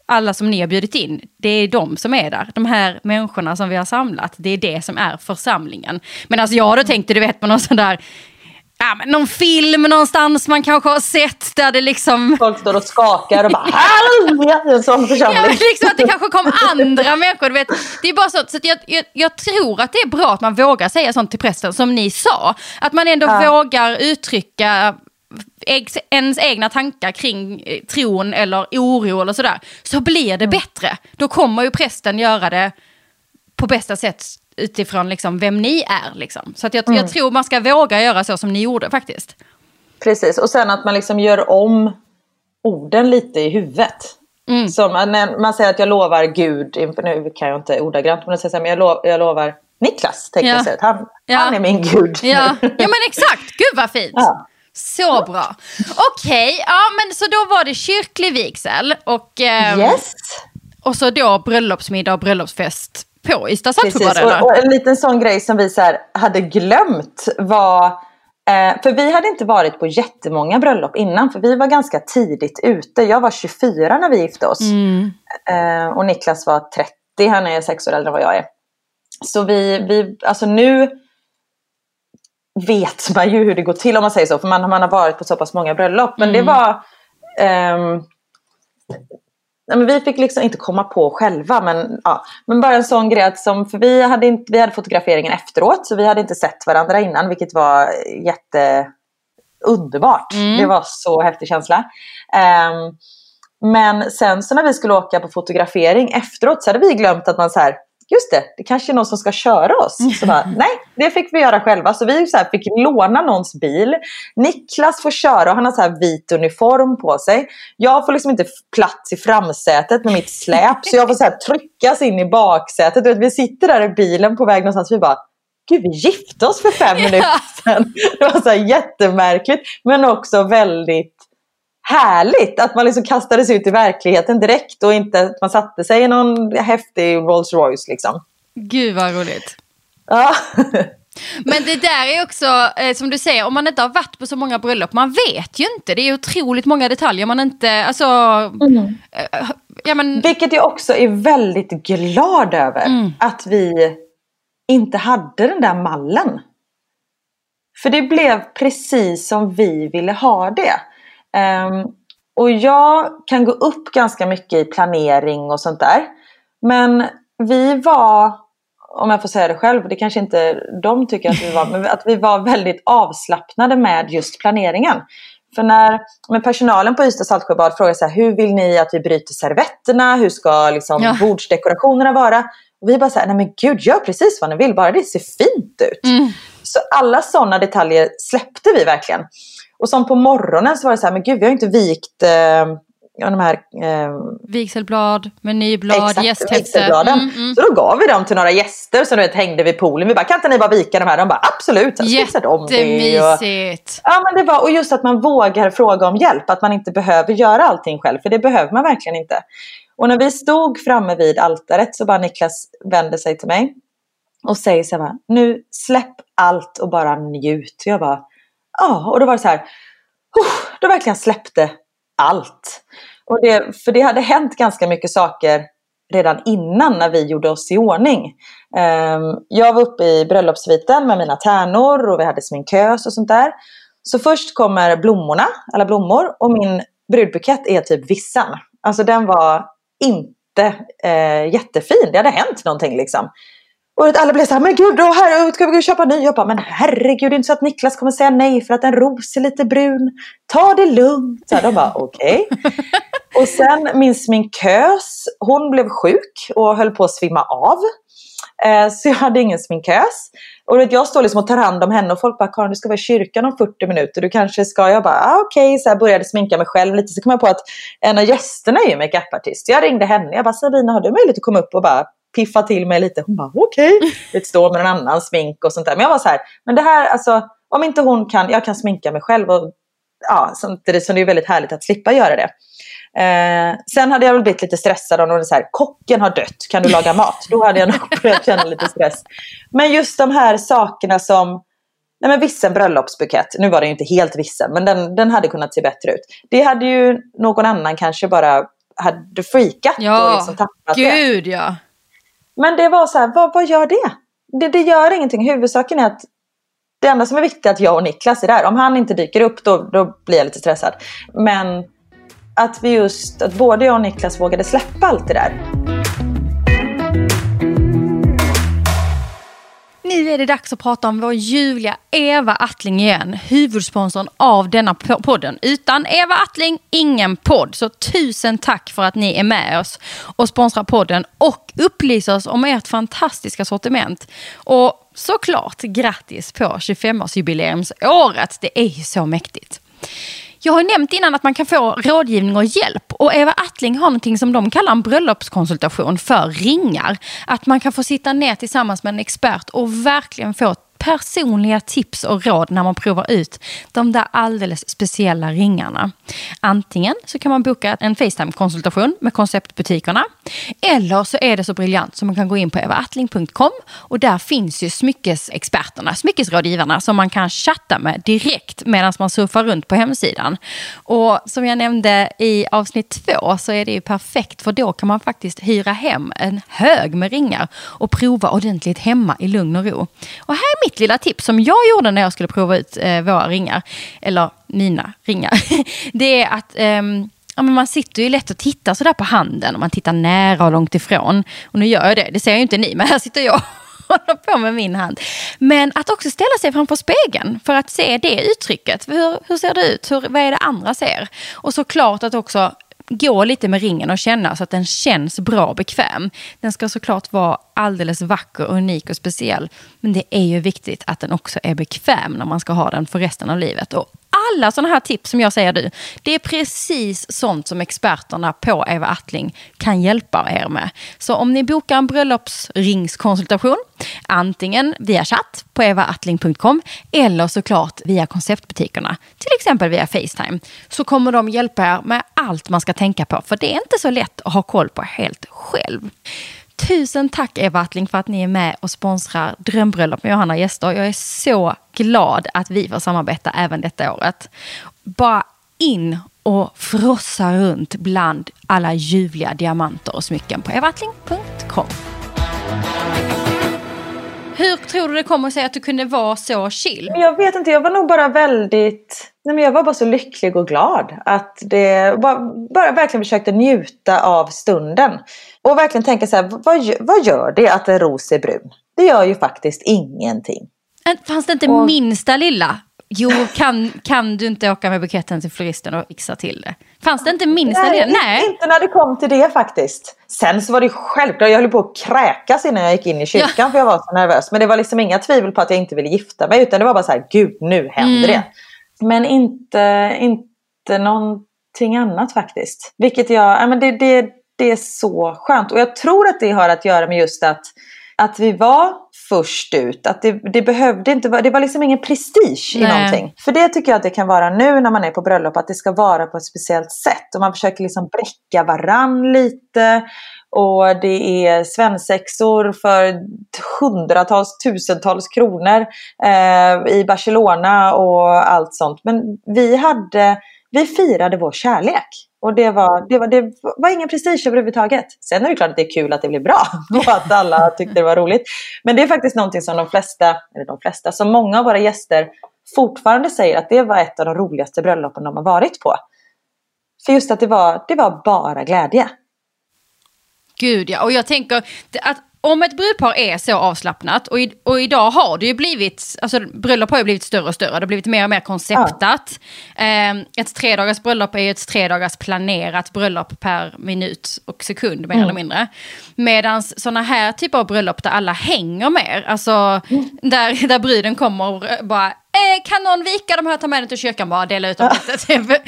alla som ni har bjudit in, det är de som är där. De här människorna som vi har samlat, det är det som är församlingen. Men alltså jag då tänkte, du vet på någon sån där Ja, men någon film någonstans man kanske har sett där det liksom... Folk står och skakar och bara halleluja, en sån församling. Ja, liksom att det kanske kom andra människor. Du vet. Det är bara så, så jag, jag, jag, tror att det är bra att man vågar säga sånt till prästen, som ni sa. Att man ändå ja. vågar uttrycka ens egna tankar kring eh, tron eller oro eller sådär, så blir det bättre. Då kommer ju prästen göra det på bästa sätt utifrån liksom vem ni är. Liksom. Så att jag, mm. jag tror man ska våga göra så som ni gjorde faktiskt. Precis, och sen att man liksom gör om orden lite i huvudet. Mm. Som när man säger att jag lovar Gud, nu kan jag inte ordagrant, men säger så här, men jag, lo, jag lovar Niklas, tänkte ja. jag säga. Han, ja. han är min Gud. Ja. ja, men exakt. Gud vad fint. Ja. Så bra. Okej, okay, ja men så då var det kyrklig vigsel och, eh, yes. och så då bröllopsmiddag och bröllopsfest på Ystad Saltsjöbad. Och, och en liten sån grej som vi så här, hade glömt var eh, för vi hade inte varit på jättemånga bröllop innan för vi var ganska tidigt ute. Jag var 24 när vi gifte oss. Mm. Eh, och Niklas var 30, han är sex år äldre än vad jag är. Så vi, vi alltså nu vet man ju hur det går till om man säger så. För man, man har varit på så pass många bröllop. Men mm. det var... Um, nej, men vi fick liksom inte komma på själva. Men, ja, men bara en sån grej att som, för vi hade, inte, vi hade fotograferingen efteråt. Så vi hade inte sett varandra innan. Vilket var jätteunderbart. Mm. Det var så häftig känsla. Um, men sen så när vi skulle åka på fotografering efteråt så hade vi glömt att man så här just det, det kanske är någon som ska köra oss. Så bara, nej, det fick vi göra själva. Så vi så fick låna någons bil. Niklas får köra och han har så här vit uniform på sig. Jag får liksom inte plats i framsätet med mitt släp. Så jag får så här tryckas in i baksätet. Vet, vi sitter där i bilen på väg någonstans. Vi bara, gud vi gifte oss för fem minuter sedan. Det var så jättemärkligt. Men också väldigt härligt att man liksom kastades ut i verkligheten direkt och inte att man satte sig i någon häftig Rolls Royce liksom. Gud vad roligt. Ja. Men det där är också, eh, som du säger, om man inte har varit på så många bröllop, man vet ju inte. Det är otroligt många detaljer man inte, alltså... Mm. Eh, ja, men... Vilket jag också är väldigt glad över. Mm. Att vi inte hade den där mallen. För det blev precis som vi ville ha det. Um, och jag kan gå upp ganska mycket i planering och sånt där. Men vi var, om jag får säga det själv, det kanske inte de tycker att vi var, men att vi var väldigt avslappnade med just planeringen. För när men personalen på Ystad Saltsjöbad frågade så här, hur vill ni att vi bryter servetterna? Hur ska liksom ja. bordsdekorationerna vara? Och vi bara så här, nej men gud, gör precis vad ni vill, bara det ser fint ut. Mm. Så alla sådana detaljer släppte vi verkligen. Och som på morgonen så var det så här, men gud vi har inte vikt eh, de här... Eh, Vigselblad, menyblad, gästhäfte. Mm, mm. Så då gav vi dem till några gäster som du vet, hängde vid poolen. Vi bara, kan inte ni bara vika de här? De bara, absolut. Jättemysigt. ja, men det var, och just att man vågar fråga om hjälp. Att man inte behöver göra allting själv. För det behöver man verkligen inte. Och när vi stod framme vid altaret så bara Niklas vände sig till mig. Och säger så här, nu släpp allt och bara njut. Jag bara, ja, och då var det så här, oh, då verkligen släppte allt. Och det, för det hade hänt ganska mycket saker redan innan när vi gjorde oss i ordning. Ehm, jag var uppe i bröllopssviten med mina tärnor och vi hade sminkös och sånt där. Så först kommer blommorna, alla blommor och min brudbukett är typ vissan. Alltså den var inte eh, jättefin, det hade hänt någonting liksom. Och alla blev så här, men gud, oh, här, ska vi köpa ny? Jag bara, men herregud, det är inte så att Niklas kommer säga nej för att en ros är lite brun. Ta det lugnt. Så de bara, okej. Okay. och sen min sminkös, hon blev sjuk och höll på att svimma av. Eh, så jag hade ingen sminkös. Och jag står liksom och tar hand om henne och folk bara, Karin du ska vara i kyrkan om 40 minuter, du kanske ska, jag bara, ah, okej, okay. så här började sminka mig själv lite. Så kom jag på att en av gästerna är ju makeupartist. Jag ringde henne, jag bara, Sabina har du möjlighet att komma upp och bara piffa till mig lite. Hon bara okej. Okay. Stå med en annan smink och sånt där. Men jag var så här, men det här alltså, om inte hon kan, jag kan sminka mig själv. Och, ja, samtidigt som det är väldigt härligt att slippa göra det. Eh, sen hade jag väl blivit lite stressad om någon så här, kocken har dött, kan du laga mat? Då hade jag nog börjat känna lite stress. Men just de här sakerna som, nej men vissen bröllopsbukett, nu var den ju inte helt vissen, men den, den hade kunnat se bättre ut. Det hade ju någon annan kanske bara hade freakat ja, och liksom tappat gud, det. ja. Men det var så här, vad, vad gör det? det? Det gör ingenting. Huvudsaken är att det enda som är viktigt är att jag och Niklas är där. Om han inte dyker upp då, då blir jag lite stressad. Men att vi just, att både jag och Niklas vågade släppa allt det där. Nu är det dags att prata om vår ljuvliga Eva Attling igen, huvudsponsorn av denna podden. Utan Eva Attling, ingen podd. Så tusen tack för att ni är med oss och sponsrar podden och upplyser oss om ert fantastiska sortiment. Och såklart grattis på 25-årsjubileumsåret. Det är ju så mäktigt. Jag har nämnt innan att man kan få rådgivning och hjälp. Och Eva Attling har någonting som de kallar en bröllopskonsultation för ringar. Att man kan få sitta ner tillsammans med en expert och verkligen få personliga tips och råd när man provar ut de där alldeles speciella ringarna. Antingen så kan man boka en Facetime-konsultation med konceptbutikerna. Eller så är det så briljant så man kan gå in på evaattling.com och där finns ju smyckesexperterna, smyckesrådgivarna som man kan chatta med direkt medan man surfar runt på hemsidan. Och som jag nämnde i avsnitt två så är det ju perfekt för då kan man faktiskt hyra hem en hög med ringar och prova ordentligt hemma i lugn och ro. Och här är mitt lilla tips som jag gjorde när jag skulle prova ut eh, våra ringar, eller mina ringar, det är att um, ja, men man sitter ju lätt och tittar sådär på handen om man tittar nära och långt ifrån. Och nu gör jag det, det ser ju inte ni, men här sitter jag och håller på med min hand. Men att också ställa sig framför spegeln för att se det uttrycket. Hur, hur ser det ut? Hur, vad är det andra ser? Och såklart att också gå lite med ringen och känna så att den känns bra och bekväm. Den ska såklart vara alldeles vacker, unik och speciell. Men det är ju viktigt att den också är bekväm när man ska ha den för resten av livet. Och alla sådana här tips som jag säger du, det är precis sånt som experterna på Eva Attling kan hjälpa er med. Så om ni bokar en bröllopsringskonsultation, antingen via chatt på evaattling.com eller såklart via konceptbutikerna, till exempel via Facetime, så kommer de hjälpa er med allt man ska tänka på. För det är inte så lätt att ha koll på helt själv. Tusen tack Eva Attling för att ni är med och sponsrar Drömbröllop med Johanna Gäster. Jag är så glad att vi får samarbeta även detta året. Bara in och frossa runt bland alla ljuvliga diamanter och smycken på evattling.com. Hur tror du det kommer sig att du kunde vara så chill? Jag vet inte, jag var nog bara väldigt... Nej men jag var bara så lycklig och glad. Att det... Bara, bara verkligen försökte njuta av stunden. Och verkligen tänka så här, vad, vad gör det att en ros är brun? Det gör ju faktiskt ingenting. Fanns det inte och... minsta lilla? Jo, kan, kan du inte åka med buketten till floristen och fixa till det? Fanns det inte minsta Nej, lilla? Nej, inte när det kom till det faktiskt. Sen så var det självklart, jag höll på att kräkas innan jag gick in i kyrkan ja. för jag var så nervös. Men det var liksom inga tvivel på att jag inte ville gifta mig. Utan det var bara så här, gud nu händer mm. det. Men inte, inte någonting annat faktiskt. Vilket jag, ja, men det, det, det är så skönt. Och jag tror att det har att göra med just att, att vi var först ut. Att det, det behövde inte vara, det var liksom ingen prestige Nej. i någonting. För det tycker jag att det kan vara nu när man är på bröllop, att det ska vara på ett speciellt sätt. Och man försöker liksom bräcka varann lite. Och det är svensexor för hundratals, tusentals kronor eh, i Barcelona och allt sånt. Men vi hade, vi firade vår kärlek. Och det var, det, var, det var ingen prestige överhuvudtaget. Sen är det klart att det är kul att det blev bra och att alla tyckte det var roligt. Men det är faktiskt någonting som de flesta, eller de flesta, som många av våra gäster fortfarande säger att det var ett av de roligaste bröllopen de har varit på. För just att det var, det var bara glädje. Gud ja, och jag tänker att om ett brudpar är så avslappnat och, i, och idag har det ju blivit, alltså bröllop har ju blivit större och större, det har blivit mer och mer konceptat. Ja. Eh, ett tredagars bröllop är ju ett tredagars planerat bröllop per minut och sekund mer mm. eller mindre. Medan sådana här typer av bröllop där alla hänger mer, alltså mm. där, där bruden kommer och bara eh, kan någon vika de här, ta med den till kyrkan bara, dela ut dem lite.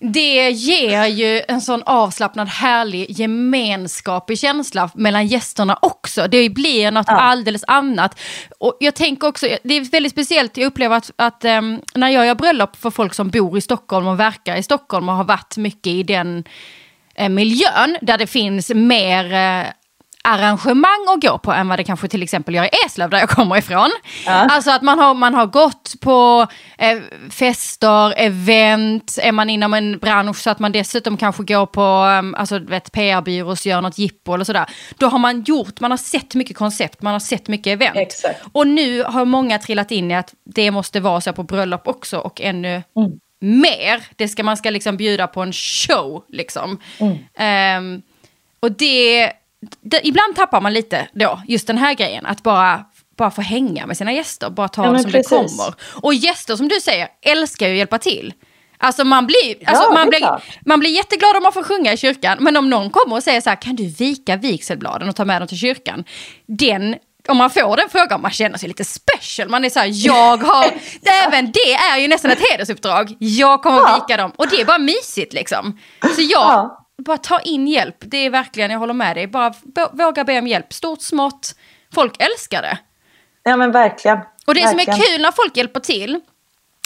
Det ger ju en sån avslappnad, härlig, gemenskapig känsla mellan gästerna också. Det blir något ja. alldeles annat. Och jag tänker också, det är väldigt speciellt, jag upplever att, att um, när jag gör bröllop för folk som bor i Stockholm och verkar i Stockholm och har varit mycket i den eh, miljön där det finns mer eh, arrangemang att gå på än vad det kanske till exempel gör i Eslöv där jag kommer ifrån. Ja. Alltså att man har, man har gått på eh, fester, event, är man inom en bransch så att man dessutom kanske går på um, alltså, PR-byrås, gör något jippo eller sådär. Då har man gjort, man har sett mycket koncept, man har sett mycket event. Exakt. Och nu har många trillat in i att det måste vara så på bröllop också och ännu mm. mer. Det ska, man ska liksom bjuda på en show liksom. Mm. Um, och det det, ibland tappar man lite då, just den här grejen, att bara, bara få hänga med sina gäster, bara ta ja, som precis. det kommer. Och gäster som du säger älskar ju att hjälpa till. Alltså man blir, alltså ja, man, blir, man blir jätteglad om man får sjunga i kyrkan, men om någon kommer och säger så här, kan du vika vigselbladen och ta med dem till kyrkan? Den om man får den frågan, man känner sig lite special. Man är så här, jag har, även det är ju nästan ett hedersuppdrag. Jag kommer ja. vika dem och det är bara mysigt liksom. Så jag, ja bara ta in hjälp. Det är verkligen, jag håller med dig. Bara våga be om hjälp. Stort, smått. Folk älskar det. Ja men verkligen. Och det verkligen. som är kul när folk hjälper till,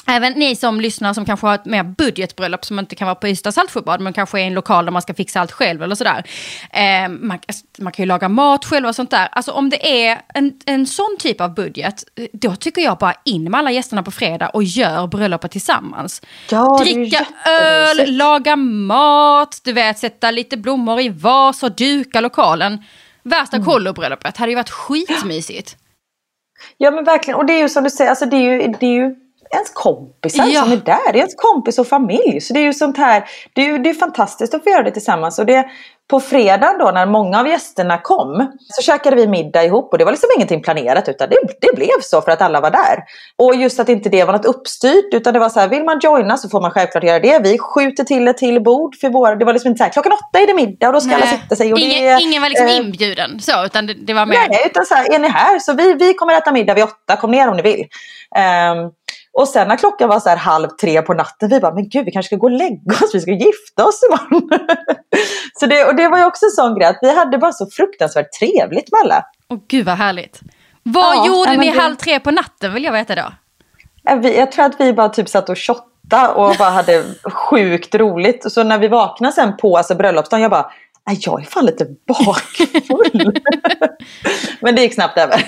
Även ni som lyssnar som kanske har ett mer budgetbröllop som inte kan vara på Ystad Saltsjöbad men kanske är en lokal där man ska fixa allt själv eller sådär. Eh, man, man, kan ju laga mat själv och sånt där. Alltså om det är en, en sån typ av budget, då tycker jag bara in med alla gästerna på fredag och gör bröllopet tillsammans. Ja, Dricka öl, laga mat, du vet sätta lite blommor i vas och duka lokalen. Värsta mm. kollobröllopet hade ju varit skitmysigt. Ja men verkligen, och det är ju som du säger, alltså det är ju, det är ju ens kompisar ja. som är där. Det är ens kompis och familj. Så det är ju sånt här, det är ju det är fantastiskt att få göra det tillsammans. Och det, på fredagen då när många av gästerna kom så käkade vi middag ihop och det var liksom ingenting planerat utan det, det blev så för att alla var där. Och just att inte det var något uppstyrt utan det var så här, vill man joina så får man självklart göra det. Vi skjuter till ett till bord för våra, det var liksom inte så här, klockan åtta är det middag och då ska Nej. alla sitta sig. Och ingen, det, ingen var liksom eh, inbjuden så utan det, det var mer... Nej, utan så här, är ni här så vi, vi kommer äta middag vid åtta, kom ner om ni vill. Um, och sen när klockan var så här halv tre på natten, vi bara, men gud vi kanske ska gå och lägga oss, vi ska gifta oss imorgon. så det, och det var ju också en sån grej att vi hade bara så fruktansvärt trevligt med alla. Åh gud vad härligt. Vad ja, gjorde ni det... halv tre på natten vill jag veta då? Jag tror att vi bara typ satt och shottade och bara hade sjukt roligt. Så när vi vaknade sen på alltså, bröllopsdagen, jag bara, jag är fan lite bakfull. Men det gick snabbt över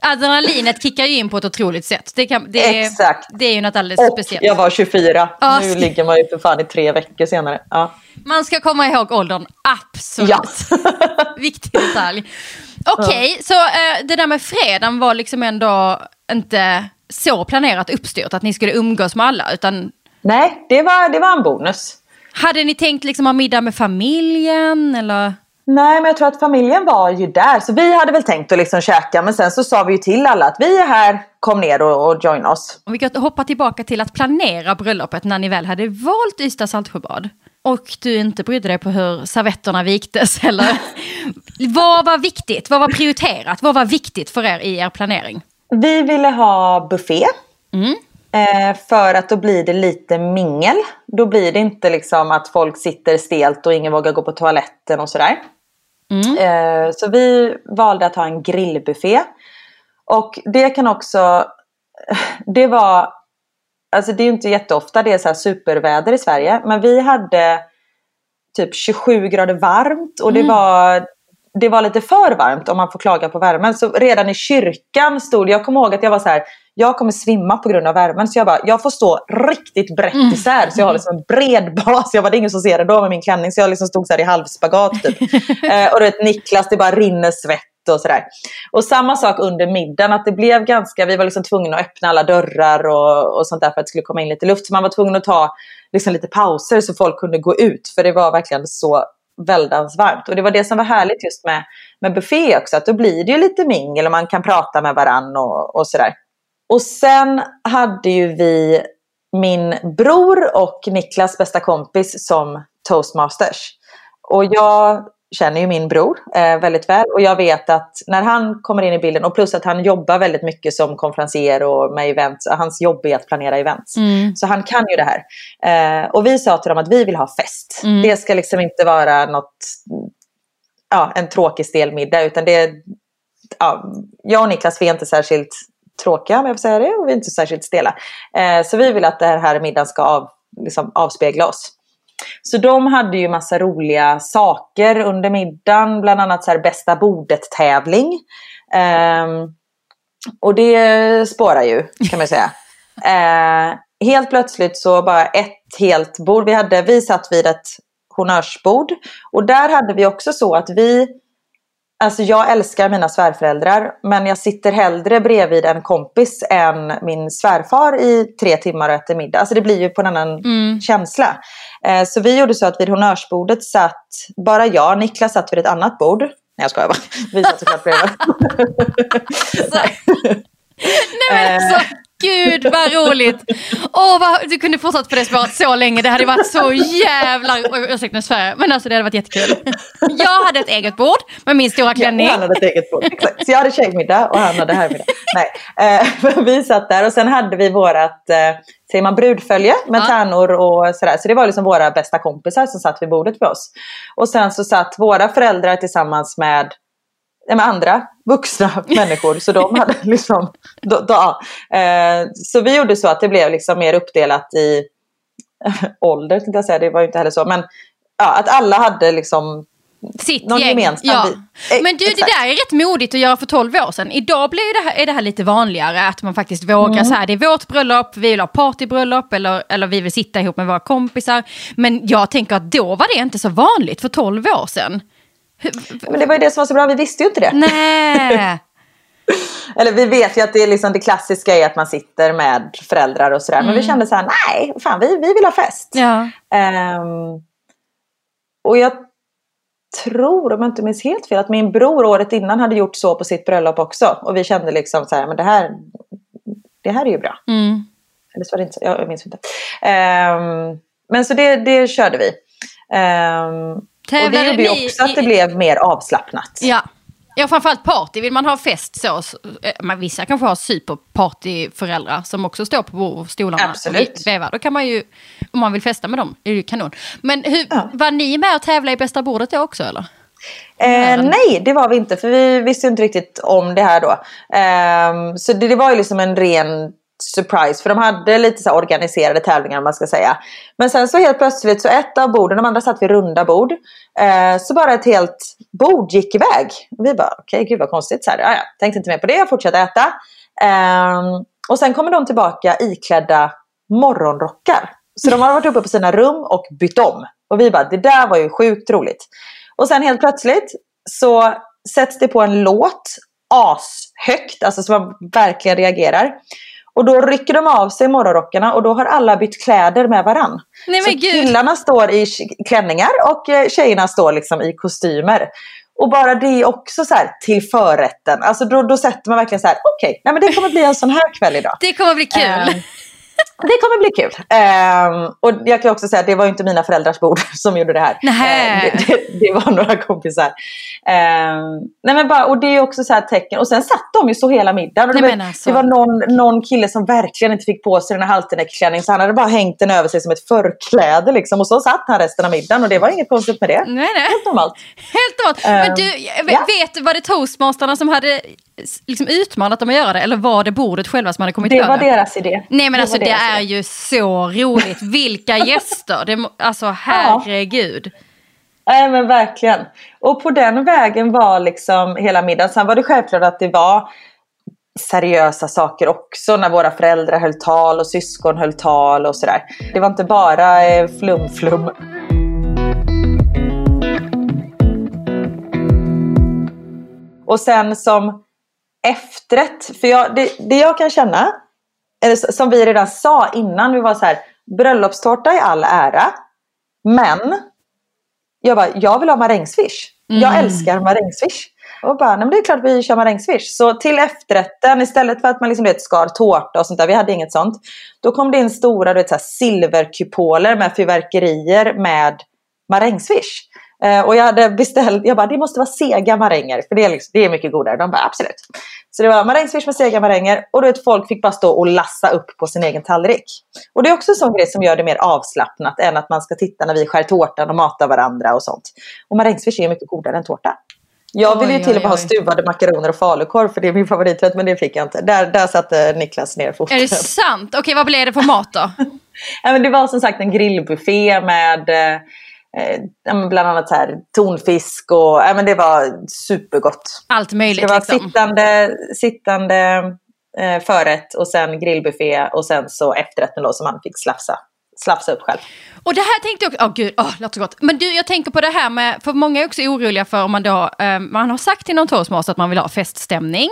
adrenalinet kickar ju in på ett otroligt sätt. Det, kan, det, Exakt. det är ju något alldeles och speciellt. jag var 24. Ja. Nu ligger man ju för fan i tre veckor senare. Ja. Man ska komma ihåg åldern, absolut. Ja. Viktig detalj. Okej, okay, ja. så uh, det där med fredagen var liksom ändå inte så planerat uppstyrt att ni skulle umgås med alla utan... Nej, det var, det var en bonus. Hade ni tänkt liksom ha middag med familjen eller? Nej, men jag tror att familjen var ju där. Så vi hade väl tänkt att liksom käka. Men sen så sa vi ju till alla att vi är här, kom ner och, och join oss. Och vi kan hoppa tillbaka till att planera bröllopet när ni väl hade valt Ystad Saltsjöbad. Och du inte brydde dig på hur servetterna viktes eller vad var viktigt? Vad var prioriterat? Vad var viktigt för er i er planering? Vi ville ha buffé. Mm. Eh, för att då blir det lite mingel. Då blir det inte liksom att folk sitter stelt och ingen vågar gå på toaletten och sådär. Mm. Eh, så vi valde att ha en grillbuffé. Och det kan också, det var, alltså det är inte jätteofta det är så superväder i Sverige. Men vi hade typ 27 grader varmt och det mm. var det var lite för varmt om man får klaga på värmen. Så redan i kyrkan stod, jag kommer ihåg att jag var så här, jag kommer svimma på grund av värmen. Så jag bara, jag får stå riktigt brett Mm. isär. Så jag har liksom en bred bas. Jag bara, det är ingen som ser det då med min klänning. Så jag liksom stod så här i halvspagat typ. eh, och du vet Niklas, det bara rinner svett och sådär. Och samma sak under middagen, att det blev ganska, vi var liksom tvungna att öppna alla dörrar och, och sånt där för att det skulle komma in lite luft. Så man var tvungen att ta liksom lite pauser så folk kunde gå ut. För det var verkligen så väldans varmt. Och det var det som var härligt just med, med buffé också, att då blir det ju lite mingel och man kan prata med varann och, och sådär. Och sen hade ju vi min bror och Niklas bästa kompis som toastmasters. Och jag känner ju min bror eh, väldigt väl och jag vet att när han kommer in i bilden och plus att han jobbar väldigt mycket som konferencier och med events, hans jobb är att planera events. Mm. Så han kan ju det här. Eh, och vi sa till dem att vi vill ha fest. Mm. Det ska liksom inte vara något, ja, en tråkig stel middag utan det ja, jag och Niklas vi är inte särskilt tråkiga om jag får säga det och vi är inte särskilt stela. Eh, så vi vill att det här middagen ska av, liksom, avspegla oss. Så de hade ju massa roliga saker under middagen, bland annat så här bästa bordet-tävling. Ehm, och det spårar ju kan man säga. Eh, helt plötsligt så bara ett helt bord. Vi, hade, vi satt vid ett honnörsbord och där hade vi också så att vi Alltså jag älskar mina svärföräldrar men jag sitter hellre bredvid en kompis än min svärfar i tre timmar och äter middag. Alltså det blir ju på en annan Mm. känsla. Eh, så vi gjorde så att vid honnörsbordet satt bara jag, Niklas satt vid ett annat bord. Nej jag skojar bara. Vi satt såklart bredvid. Nej men alltså, gud vad roligt. Åh, vad, du kunde fortsatt på det spåret så länge. Det hade varit så jävla... Ursäkta nu svär men alltså det hade varit jättekul. Jag hade ett eget bord med min stora Ja, klänning. han hade ett eget bord. Exakt. Så jag hade tjejmiddag och han hade herrmiddag. Nej, eh, vi satt där och sen hade vi vårat, eh, säger man brudfölje med Ja. tärnor och sådär. Så det var liksom våra bästa kompisar som satt vid bordet för oss. Och sen så satt våra föräldrar tillsammans med, ja, med andra vuxna människor. Så de hade liksom, då, då, eh, så vi gjorde så att det blev liksom mer uppdelat i ålder, tänkte jag säga. Det var ju inte heller så. Men ja, att alla hade liksom Sitt någon gäng. gemensam Ja. Eh, Men du, det exakt. där är rätt modigt att göra för 12 år sedan. Idag blir det här, är det här lite vanligare, att man faktiskt vågar Mm. så här, det är vårt bröllop, vi vill ha partybröllop eller, eller vi vill sitta ihop med våra kompisar. Men jag tänker att då var det inte så vanligt för 12 år sedan. Men det var ju det som var så bra, vi visste ju inte det. Nej. Eller vi vet ju att det, är liksom, det klassiska är att man sitter med föräldrar och sådär. Men vi kände så här, nej, fan vi, vi vill ha fest. Ja. Ehm, och jag tror, om jag inte minns helt fel, att min bror året innan hade gjort så på sitt bröllop också. Och vi kände liksom så här, men det här, det här är ju bra. Mm. Eller så var det inte så, jag minns inte. Ehm, men så det, det körde vi. Ehm, och det Tävlade gjorde ju också att det i- blev mer avslappnat. Ja. Ja, framförallt party. Vill man ha fest så, eh, men vissa kanske har superpartyföräldrar som också står på stolarna Absolut. och vevar. Då kan man ju, om man vill festa med dem, är det ju kanon. Men hur, Ja. var ni med och tävla i bästa bordet då också eller? Eh, nej, det var vi inte. För vi visste inte riktigt om det här då. Ehm, så det, det var ju liksom en ren surprise. För de hade lite så här organiserade tävlingar om man ska säga. Men sen så helt plötsligt så ett av borden, de andra satt vid runda bord. Eh, så bara ett helt bord gick iväg. Och vi bara okej, gud vad konstigt. Så här, ja, tänkte inte mer på det, jag fortsatte äta. Eh, och sen kommer de tillbaka iklädda morgonrockar. Så de har varit uppe på sina rum och bytt om. Och vi bara, det där var ju sjukt roligt. Och sen helt plötsligt så sätts det på en låt ashögt, alltså så man verkligen reagerar. Och då rycker de av sig morgonrockarna och då har alla bytt kläder med varann. Nej Så gud. killarna står i klänningar och eh, tjejerna står liksom i kostymer. Och bara det är också så här till förrätten. Alltså då, då sätter man verkligen så här, okej, nej men det kommer bli en sån här kväll idag. Det kommer bli kul. Ehm, det kommer bli kul. Ehm, och jag kan också säga att det var inte mina föräldrars bord som gjorde det här. Ehm, det, det, det var några kompisar. Ehm, nej men bara, och det är också så här tecken. Och sen satt de ju så hela middagen. Nej, var, alltså. det var någon, någon kille som verkligen inte fick på sig den här halterneckklänningen. Så han hade bara hängt den över sig som ett förkläde. Liksom. Och så satt han resten av middagen. Och det var inget konstigt med det. Nej, nej. Helt normalt. Helt normalt. Men Ehm, du, jag ja. vet du, var det toastmasterna som hade liksom utmanat dem att göra det? Eller var det bordet själva som hade kommit Det var det? deras idé. Nej men Det alltså var det är idé. ju så roligt. Vilka gäster! Det, alltså herregud. Nej men verkligen. Och på den vägen var liksom hela middagen. Sen var det självklart att det var seriösa saker också när våra föräldrar höll tal och syskon höll tal och sådär. Det var inte bara eh, flum-flum. Och sen som efterrätt, för jag, det, det jag kan känna, eller som vi redan sa innan, vi var så här, bröllopstårta i all ära, men jag bara, jag vill ha marängsviss. Mm. Jag älskar marängsviss. Och bara, nej, men det är klart vi kör marängsviss. Så till efterrätten, istället för att man liksom, vet, skar tårta och sånt där, vi hade inget sånt. Då kom det in stora du vet, så här, silverkupoler med fyrverkerier med marängsviss. Eh, och jag hade beställt, jag bara det måste vara sega maränger för det är, liksom, det är mycket godare. De bara absolut. Så det var marängsviss med sega maränger och du vet folk fick bara stå och lassa upp på sin egen tallrik. Och det är också en sån grej som gör det mer avslappnat än att man ska titta när vi skär tårtan och matar varandra och sånt. Och marängsviss är mycket godare än tårta. Jag ville ju till och med ha stuvade makaroner och falukorv för det är min favoriträtt men det fick jag inte. Där, där satte Niklas ner foten. Är det sant? Okej, vad blev det för mat då? ja, men det var som sagt en grillbuffé med eh, eh, bland annat så här, tonfisk och ja, men det var supergott. Allt möjligt Det var liksom. sittande, sittande eh, förrätt och sen grillbuffé och sen så efterrätten då som man fick slafsa, slafsa upp själv. Och det här tänkte jag också, åh oh, gud, oh, låter så gott. Men du, jag tänker på det här med, för många är också oroliga för om man då, eh, man har sagt till någon toastmaster att man vill ha feststämning.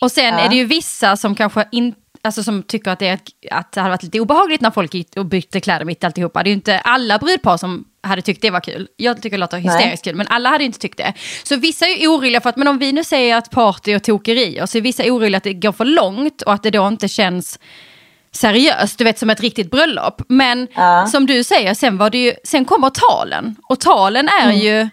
Och sen ja. är det ju vissa som kanske inte alltså som tycker att det, att det hade varit lite obehagligt när folk gick och bytte kläder mitt alltihopa. Det är ju inte alla brudpar som hade tyckt det var kul. Jag tycker det låter hysteriskt Nej. kul, men alla hade inte tyckt det. Så vissa är oroliga för att, men om vi nu säger att party och tokerier, så är vissa oroliga att det går för långt och att det då inte känns seriöst, du vet som ett riktigt bröllop. Men ja. som du säger, sen, var det ju, sen kommer talen. Och talen är mm. ju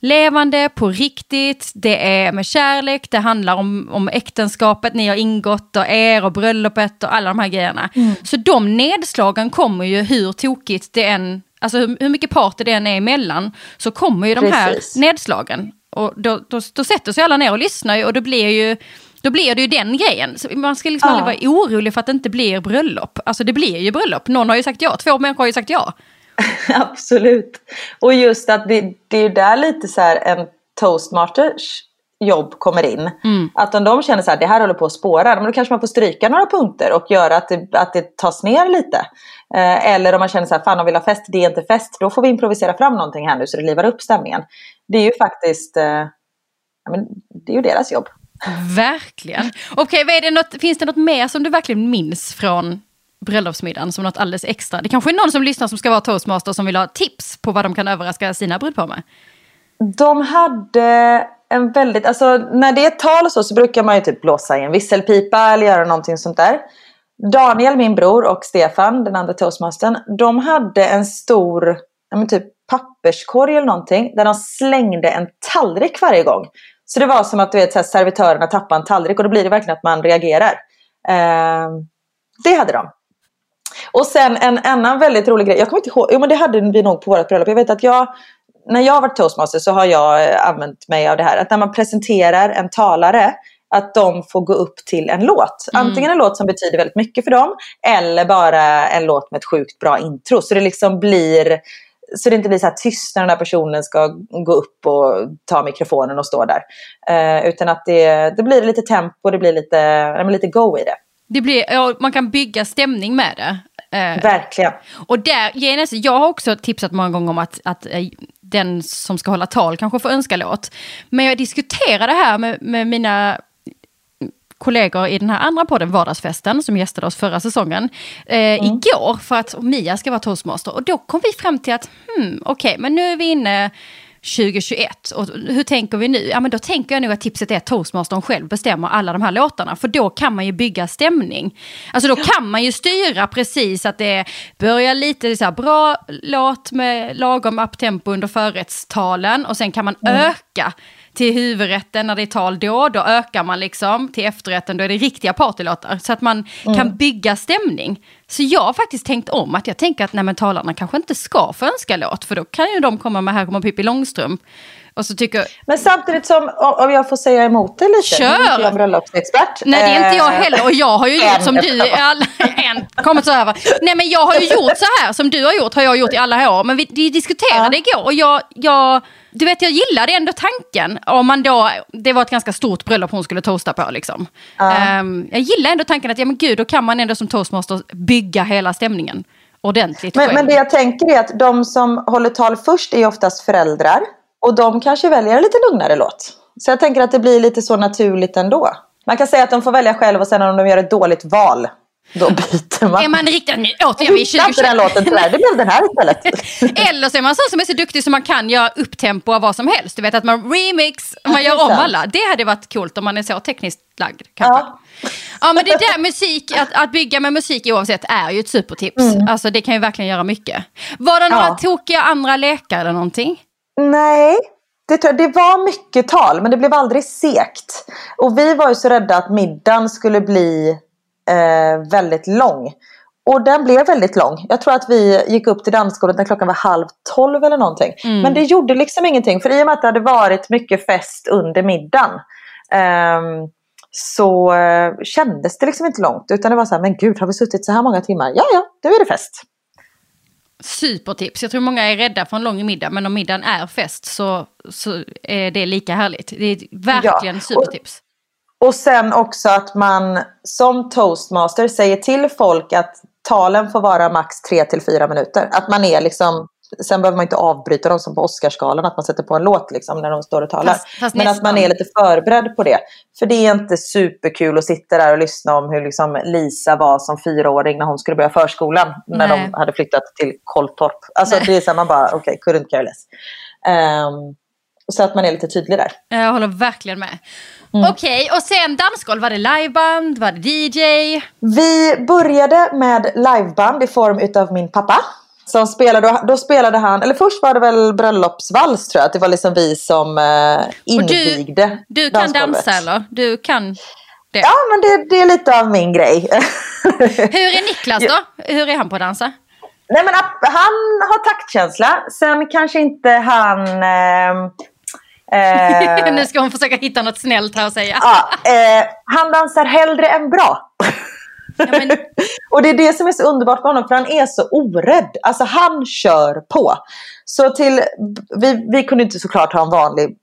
levande, på riktigt, det är med kärlek, det handlar om, om äktenskapet ni har ingått och er och bröllopet och alla de här grejerna. Mm. Så de nedslagen kommer ju hur tokigt det än, alltså hur, hur mycket party det än är emellan, så kommer ju de Precis. här nedslagen. Och då, då, då sätter sig alla ner och lyssnar och då blir ju då blir det ju den grejen. Så man ska liksom ja. aldrig vara orolig för att det inte blir bröllop. Alltså det blir ju bröllop. Någon har ju sagt ja, två människor har ju sagt ja. Absolut. Och just att det, det är där lite så här en toastmasters jobb kommer in. Mm. Att om de känner så här, det här håller på att spåra, då kanske man får stryka några punkter och göra att det, att det tas ner lite. Eh, eller om man känner så här, fan de vill ha fest, det är inte fest, då får vi improvisera fram någonting här nu så det livar upp stämningen. Det är ju faktiskt, eh, men, det är ju deras jobb. Verkligen. Okej, okay, finns det något mer som du verkligen minns från bröllopsmiddagen som något alldeles extra. Det kanske är någon som lyssnar som ska vara toastmaster som vill ha tips på vad de kan överraska sina brudpar med. De hade en väldigt, alltså när det är tal och så, så brukar man ju typ blåsa i en visselpipa eller göra någonting sånt där. Daniel, min bror och Stefan, den andra toastmastern, de hade en stor, men typ papperskorg eller någonting, där de slängde en tallrik varje gång. Så det var som att du vet, så här, servitörerna tappade en tallrik och då blir det verkligen att man reagerar. Eh, det hade de. Och sen en annan väldigt rolig grej. Jag kommer inte ihåg. Jo men det hade vi nog på vårt bröllop. Jag vet att jag när jag har varit toastmaster så har jag eh, använt mig av det här. Att när man presenterar en talare att de får gå upp till en låt. Mm. Antingen en låt som betyder väldigt mycket för dem eller bara en låt med ett sjukt bra intro. Så det liksom blir så det inte blir så här tyst när den här personen ska gå upp och ta mikrofonen och stå där. Eh, utan att det, det blir lite tempo, det blir lite, lite go i det. Det blir, man kan bygga stämning med det. Eh, Verkligen. Och där, jag har också tipsat många gånger om att, att eh, den som ska hålla tal kanske får önska låt. Men jag diskuterade det här med, med mina kollegor i den här andra podden, Vardagsfesten, som gästade oss förra säsongen, eh, mm. igår för att Mia ska vara toastmaster. Och då kom vi fram till att, hmm, okej, okay, men nu är vi inne 2021. Och hur tänker vi nu? Ja, men då tänker jag nog att tipset är att toastmastern själv bestämmer alla de här låtarna. För då kan man ju bygga stämning. Alltså då kan man ju styra precis att det börjar lite så här, bra låt med lagom uptempo under förrättstalen och sen kan man mm. öka till huvudrätten när det är tal då, då ökar man liksom. Till efterrätten då är det riktiga partylåtar. Så att man mm. kan bygga stämning. Så jag har faktiskt tänkt om att jag tänker att nej, men talarna kanske inte ska få önska låt. För då kan ju de komma med Här kommer Pippi Långstrump Och så tycker... Men samtidigt som, om jag får säga emot det lite. Kör! Nu är jag bröllopsexpert. Nej det är inte jag Eh, heller och jag har ju gjort som du alla... En, kommit över. Nej men jag har ju gjort så här som du har gjort har jag gjort i alla år. Men vi, diskuterade igår och jag, jag... Du vet jag gillade ändå tanken om man då... Det var ett ganska stort bröllop hon skulle toasta på liksom. Ehm, jag gillar ändå tanken att ja men gud då kan man ändå som toastmaster bygga hela stämningen ordentligt Men, själv. men det jag tänker är att de som håller tal först är oftast föräldrar. Och de kanske väljer en lite lugnare låt. Så jag tänker att det blir lite så naturligt ändå. Man kan säga att de får välja själv och sen om de gör ett dåligt val, då byter man. Är man riktigt... Nu återigen, vi är Hittade inte 2021. den låten tyvärr, det blev den här istället. Eller så är man så som är så duktig så man kan göra upptempo av vad som helst. Du vet att man remix, man gör om alla. Det hade varit coolt om man är så tekniskt lagd. Kanske. Ja. Ja. men det där musik, att, att bygga med musik oavsett är ju ett supertips. Alltså det kan ju verkligen göra mycket. Var det några Mm. Ja. tokiga andra lekar eller någonting? Nej, det, det var mycket tal men det blev aldrig sekt. Och vi var ju så rädda att middagen skulle bli eh, väldigt lång. Och den blev väldigt lång. Jag tror att vi gick upp till dansgolvet när klockan var halv tolv eller någonting. Men det gjorde liksom ingenting. För i och med att det hade varit mycket fest under middagen. ehm, så eh, kändes det liksom inte långt. Utan det var så här, men gud har vi suttit så här många timmar? Ja, ja, då är det fest. Supertips. Jag tror många är rädda för en lång middag, men om middagen är fest så, så är det lika härligt. Det är verkligen Ja, och- supertips. Och sen också att man som toastmaster säger till folk att talen får vara max 3 till 4 minuter. Att man är liksom, sen behöver man inte avbryta dem som på Oscarsgalan, att man sätter på en låt liksom när de står och talar. Fast- fast Men att man är lite förberedd på det. För det är inte superkul att sitta där och lyssna om hur liksom Lisa var som fyraåring när hon skulle börja förskolan. När Nej. de hade flyttat till Kolltorp. Alltså Nej. det är så här, man bara, okej, okay, couldn't care less. Ehm, så att man är lite tydlig där. Jag håller verkligen med. Mm. Okej, och sen dansgolv. Var det liveband? Var det DJ? Vi började med liveband i form utav min pappa. Som spelade, då spelade han, eller först var det väl bröllopsvals tror jag. Att det var liksom vi som eh, invigde Du kan dansgolvet. dansa eller? Du kan det. Ja men det, det är lite av min grej. Hur är Niklas då? Hur är han på att dansa? Nej men att- han har taktkänsla. Sen kanske inte han... ehm, eh, nu ska hon försöka hitta något snällt här och säga. ja, eh, han dansar hellre än bra. Ja, men, Och det är det som är så underbart med honom för han är så orädd. Alltså han kör på. Så till, vi, vi kunde inte såklart ha en vanlig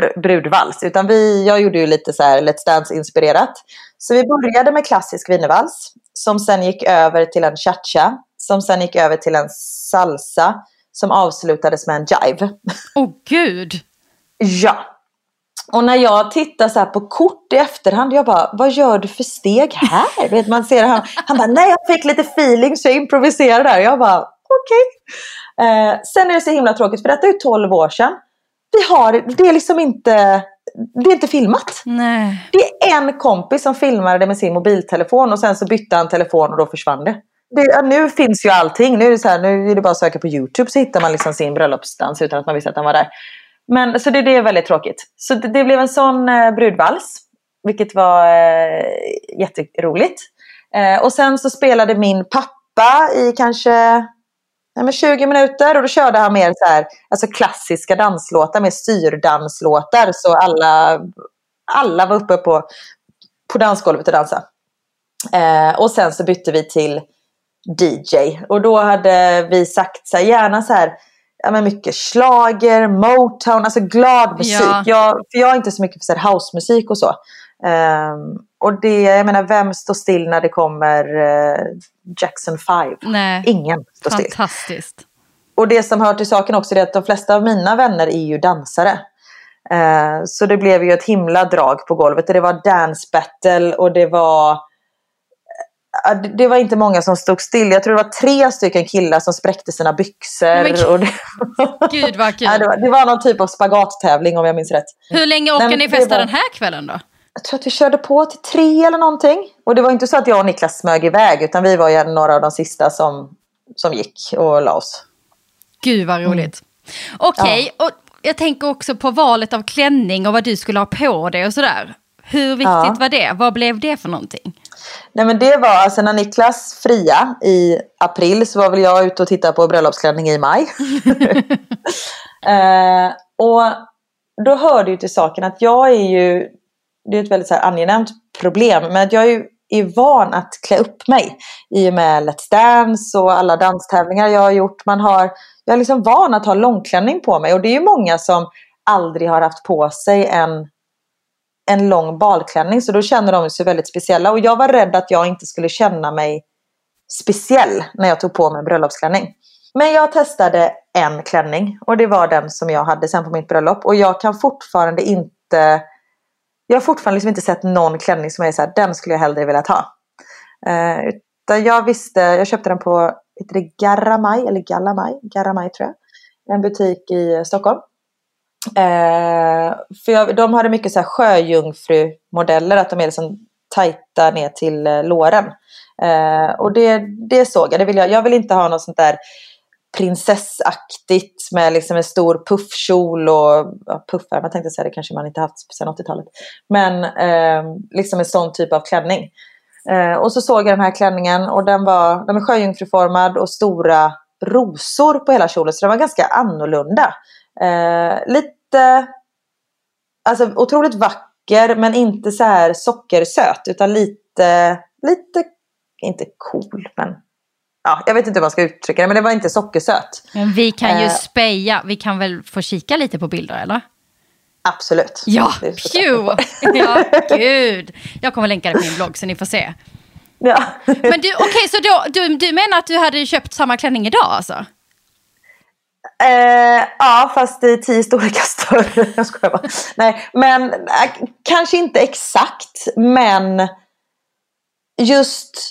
br- brudvals utan vi, jag gjorde ju lite så här Let's Dance inspirerat. Så vi började med klassisk wienervals som sen gick över till en cha-cha som sen gick över till en salsa som avslutades med en jive. Åh gud. Ja. Och när jag tittar så på kort i efterhand, jag bara, vad gör du för steg här? Vet, man ser han, han bara, nej jag fick lite feeling så jag improviserade där. Jag bara, okej. Eh, sen är det så himla tråkigt, för detta är ju 12 år sedan. Vi har, det är liksom inte, det är inte filmat. Nej. Det är en kompis som filmade det med sin mobiltelefon och sen så bytte han telefon och då försvann det. det nu finns ju allting. Nu är, det så här, nu är det bara att söka på YouTube så hittar man liksom sin bröllopsdans utan att man visste att han var där. Men, så det, det är väldigt tråkigt. Så det, det blev en sån eh, brudvals. Vilket var eh, jätteroligt. Eh, och sen så spelade min pappa i kanske nej, men 20 minuter och då körde han mer så här, alltså klassiska danslåtar, mer styrdanslåtar. Så alla, alla var uppe på, på dansgolvet och dansade. Eh, och sen så bytte vi till DJ. Och då hade vi sagt så här, gärna så här, ja, men mycket slager, Motown, alltså glad musik. Ja. Jag, för jag är inte så mycket för så här, housemusik och så. Ehm, och det, jag menar, vem står still när det kommer eh, Jackson 5? Nej. Ingen står still. Fantastiskt. Och det som hör till saken också är att de flesta av mina vänner är ju dansare. Eh, så det blev ju ett himla drag på golvet. Och det var dance battle och det var... ja, det- var inte många som stod still. Jag tror det var tre stycken killar som spräckte sina byxor. Men och det, Gud vad kul. ja, det, var, det var någon typ av spagattävling om jag minns rätt. Hur länge men ni festa var- den här kvällen då? Jag tror att vi körde på till tre eller någonting. Och det var inte så att jag och Niklas smög iväg utan vi var ju några av de sista som, som gick och la oss. Gud vad roligt. Okej, och jag tänker också på valet av klänning och vad du skulle ha på dig och sådär. Hur viktigt Ja. var det? Vad blev det för någonting? Nej men det var alltså när Niklas fria i april så var väl jag ute och tittade på bröllopsklänning i maj. eh, och då hör det ju till saken att jag är ju, det är ett väldigt så här angenämt problem, men att jag är ju är van att klä upp mig i och med Let's Dance och alla danstävlingar jag har gjort. Man har, jag är liksom van att ha långklänning på mig och det är ju många som aldrig har haft på sig en, en lång balklänning så då känner de sig väldigt speciella och jag var rädd att jag inte skulle känna mig speciell när jag tog på mig bröllopsklänning. Men jag testade en klänning och det var den som jag hade sen på mitt bröllop och jag kan fortfarande inte jag har fortfarande liksom inte sett någon klänning som jag är så här, den skulle jag hellre vilja ha. Eh, jag visste, jag köpte den på, heter det Garamay? eller Galamay, Garamay tror jag. En butik i Stockholm. Eh, för jag, de hade mycket så här sjöjungfrumodeller, att de är liksom tajta ner till eh, låren. Eh, och det, det såg jag, det vill jag. Jag vill inte ha något sånt där prinsessaktigt med liksom en stor puffkjol och ja, puffar, man tänkte säga det kanske man inte haft sedan 80-talet. Men eh, liksom en sån typ av klänning. Eh, och så såg jag den här klänningen och den var, den är sjöjungfruformad och stora rosor på hela kjolen så den var ganska annorlunda. Eh, lite, alltså otroligt vacker men inte så här sockersöt utan lite, lite, inte cool men ja, jag vet inte hur man ska uttrycka det, men det var inte sockersöt. Men vi kan ju eh. speja, vi kan väl få kika lite på bilder eller? Absolut. Ja, pju! Ja, gud. Jag kommer länka det på min blogg så ni får se. Ja. Men du, okej, okay, så då, du, du menar att du hade köpt samma klänning idag alltså? Eh, ja, fast i tio storlekar större. Jag skojar bara. Nej, men äh, kanske inte exakt, men just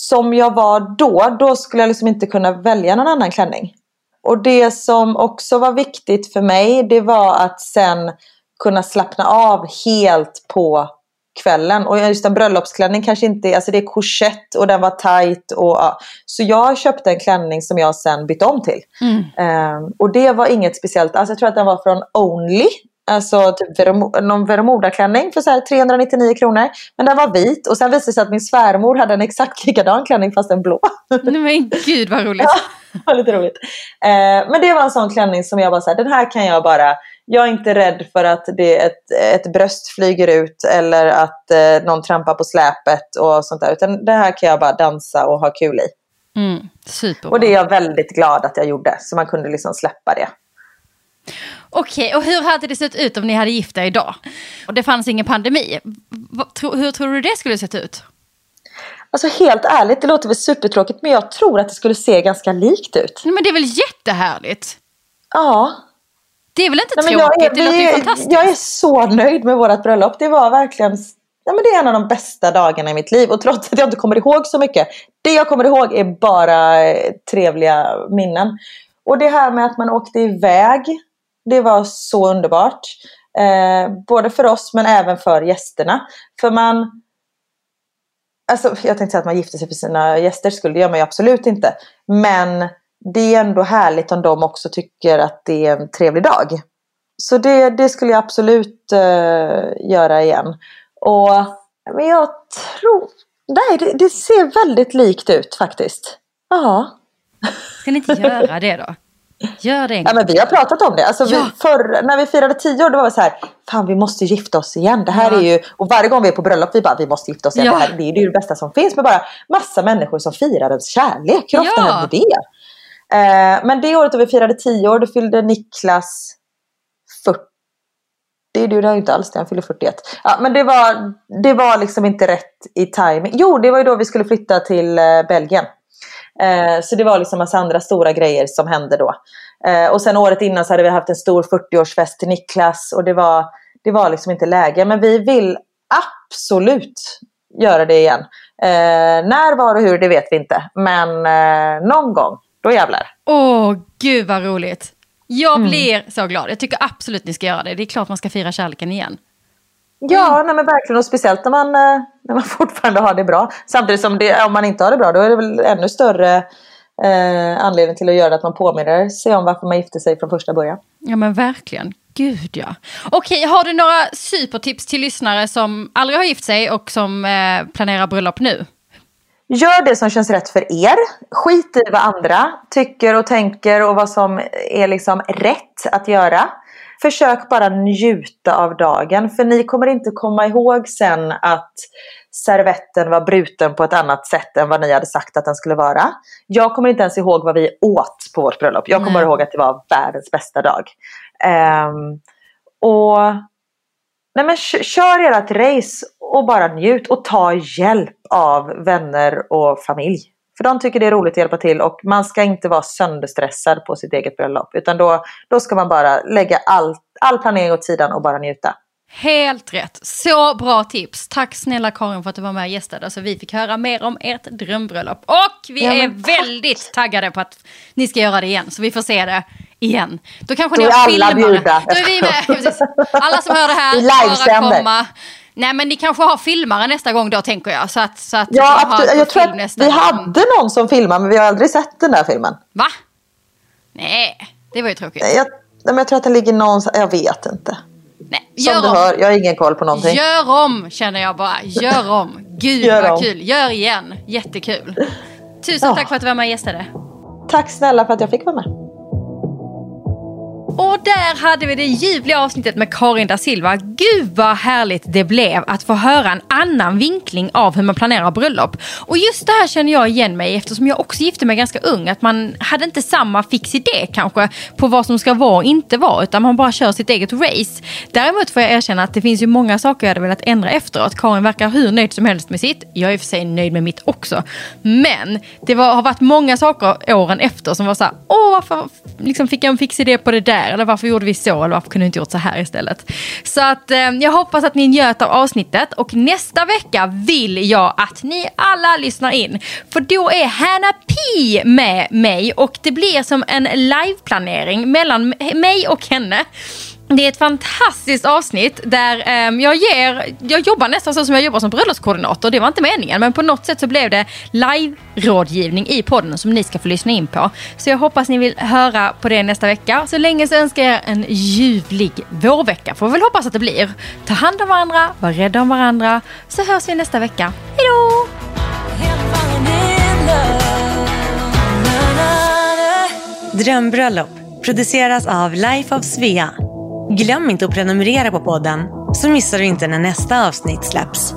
som jag var då, då skulle jag liksom inte kunna välja någon annan klänning. Och det som också var viktigt för mig, det var att sen kunna slappna av helt på kvällen. Och just en bröllopsklänning kanske inte, alltså det är korsett och den var tight. Och, ja. Så jag köpte en klänning som jag sen bytte om till. Mm. Um, och det var inget speciellt, alltså jag tror att den var från Only. Alltså typ verom någon Veremoda-klänning för så här 399 kronor. Men den var vit och sen visade det sig att min svärmor hade en exakt likadan klänning fast en blå. Nej men gud vad roligt. ja, var lite roligt. Eh, men det var en sån klänning som jag bara såhär, den här kan jag bara jag är inte rädd för att det ett, ett bröst flyger ut eller att eh, någon trampar på släpet och sånt där. Utan det här kan jag bara dansa och ha kul i. Mm, super. Och det är jag väldigt glad att jag gjorde. Så man kunde liksom släppa det. Okej, och hur hade det sett ut om ni hade gift er idag? Och det fanns ingen pandemi. Hur tror du det skulle sett ut? Alltså helt ärligt, det låter väl supertråkigt men jag tror att det skulle se ganska likt ut. Men det är väl jättehärligt? Ja. Det är väl inte Nej, tråkigt? Är, det låter ju fantastiskt. Jag är så nöjd med vårt bröllop. Det var verkligen Nej, men det är en av de bästa dagarna i mitt liv och trots att jag inte kommer ihåg så mycket. Det jag kommer ihåg är bara eh, trevliga minnen. Och det här med att man åkte iväg det var så underbart. Eh, både för oss men även för gästerna. För man... Alltså, jag tänkte säga att man gifter sig för sina gästers skull, det gör man ju absolut inte. Men det är ändå härligt om de också tycker att det är en trevlig dag. Så det, det skulle jag absolut uh, göra igen. Och men jag tror... Nej, det, det ser väldigt likt ut faktiskt. Ja. Ska ni inte göra det då? Gör det ja, men Vi har pratat om det. Alltså, ja. förr, när vi firade tio år då var vi så här, fan vi måste gifta oss igen. Det här ja. är ju, och varje gång vi är på bröllop vi bara, vi måste gifta oss igen. Ja. Det, här, det är ju det bästa som finns. med bara massa människor som firar ens kärlek. Hur ofta händer det? Eh, men det året då vi firade tio år, då fyllde Niklas 40. Det gjorde han ju inte alls det, han fyllde 41. Ja, men det var, det var liksom inte rätt i timing. Jo, det var ju då vi skulle flytta till eh, Belgien. Eh, så det var liksom massa andra stora grejer som hände då. Eh, och sen året innan så hade vi haft en stor 40-årsfest till Niklas och det var, det var liksom inte läge. Men vi vill absolut göra det igen. Eh, när, var och hur, det vet vi inte. Men eh, någon gång, då jävlar. Åh, gud vad roligt. Jag mm. blir mm. så glad. Jag tycker absolut ni ska göra det. Det är klart man ska fira kärleken igen. Ja, nej, men verkligen. Och speciellt när man, eh, när man fortfarande har det bra. Samtidigt som det, om man inte har det bra, då är det väl ännu större eh, anledning till att göra att man påminner sig om varför man gifte sig från första början. Ja, men verkligen. Gud ja. Okej, har du några supertips till lyssnare som aldrig har gift sig och som eh, planerar bröllop nu? Gör det som känns rätt för er. Skit i vad andra tycker och tänker och vad som är liksom rätt att göra. Försök bara njuta av dagen för ni kommer inte komma ihåg sen att servetten var bruten på ett annat sätt än vad ni hade sagt att den skulle vara. Jag kommer inte ens ihåg vad vi åt på vårt bröllop. Jag kommer Nej. ihåg att det var världens bästa dag. Um, och nej men kör ert race och bara njut och ta hjälp av vänner och familj. För de tycker det är roligt att hjälpa till och man ska inte vara sönderstressad på sitt eget bröllop. Utan då, då ska man bara lägga all, all planering åt sidan och bara njuta. Helt rätt. Så bra tips. Tack snälla Karin för att du var med och gästade så vi fick höra mer om ert drömbröllop. Och vi ja, är väldigt taggade på att ni ska göra det igen så vi får se det igen. Då kanske Då ni har filmare. Bjuda. Då är vi med. Alla som hör det här bara komma. Nej men ni kanske har filmare nästa gång då tänker jag. Så att, så att ja, absolut. jag tror att vi hade någon som filmade men vi har aldrig sett den där filmen. Va? Nej, det var ju tråkigt. Jag, men jag tror att den ligger någonstans, jag vet inte. Nej, Som du om. hör, jag har ingen koll på någonting. Gör om känner jag bara. Gör om. Gud Gör vad om. kul. Gör igen. Jättekul. Tusen ja. tack för att du var med och gästade. Tack snälla för att jag fick vara med. Och där hade vi det ljuvliga avsnittet med Karin da Silva. Gud vad härligt det blev att få höra en annan vinkling av hur man planerar bröllop. Och just det här känner jag igen mig eftersom jag också gifte mig ganska ung. Att man hade inte samma fix idé kanske på vad som ska vara och inte vara utan man bara kör sitt eget race. Däremot får jag erkänna att det finns ju många saker jag hade velat ändra efteråt. Karin verkar hur nöjd som helst med sitt. Jag är i och för sig nöjd med mitt också. Men det var, har varit många saker åren efter som var så här, åh varför liksom fick jag en fix idé på det där? Eller varför gjorde vi så? Eller varför kunde vi inte gjort så här istället? Så att eh, jag hoppas att ni njöt av avsnittet. Och nästa vecka vill jag att ni alla lyssnar in. För då är Hanna P med mig. Och det blir som en liveplanering mellan mig och henne. Det är ett fantastiskt avsnitt där um, jag ger, jag jobbar nästan så som jag jobbar som bröllopskoordinator. Det var inte meningen men på något sätt så blev det live-rådgivning i podden som ni ska få lyssna in på. Så jag hoppas ni vill höra på det nästa vecka. Så länge så önskar jag en ljuvlig vårvecka får vi väl hoppas att det blir. Ta hand om varandra, var rädda om varandra så hörs vi nästa vecka. Hejdå! Drömbröllop produceras av Life of Svea Glöm inte att prenumerera på podden så missar du inte när nästa avsnitt släpps.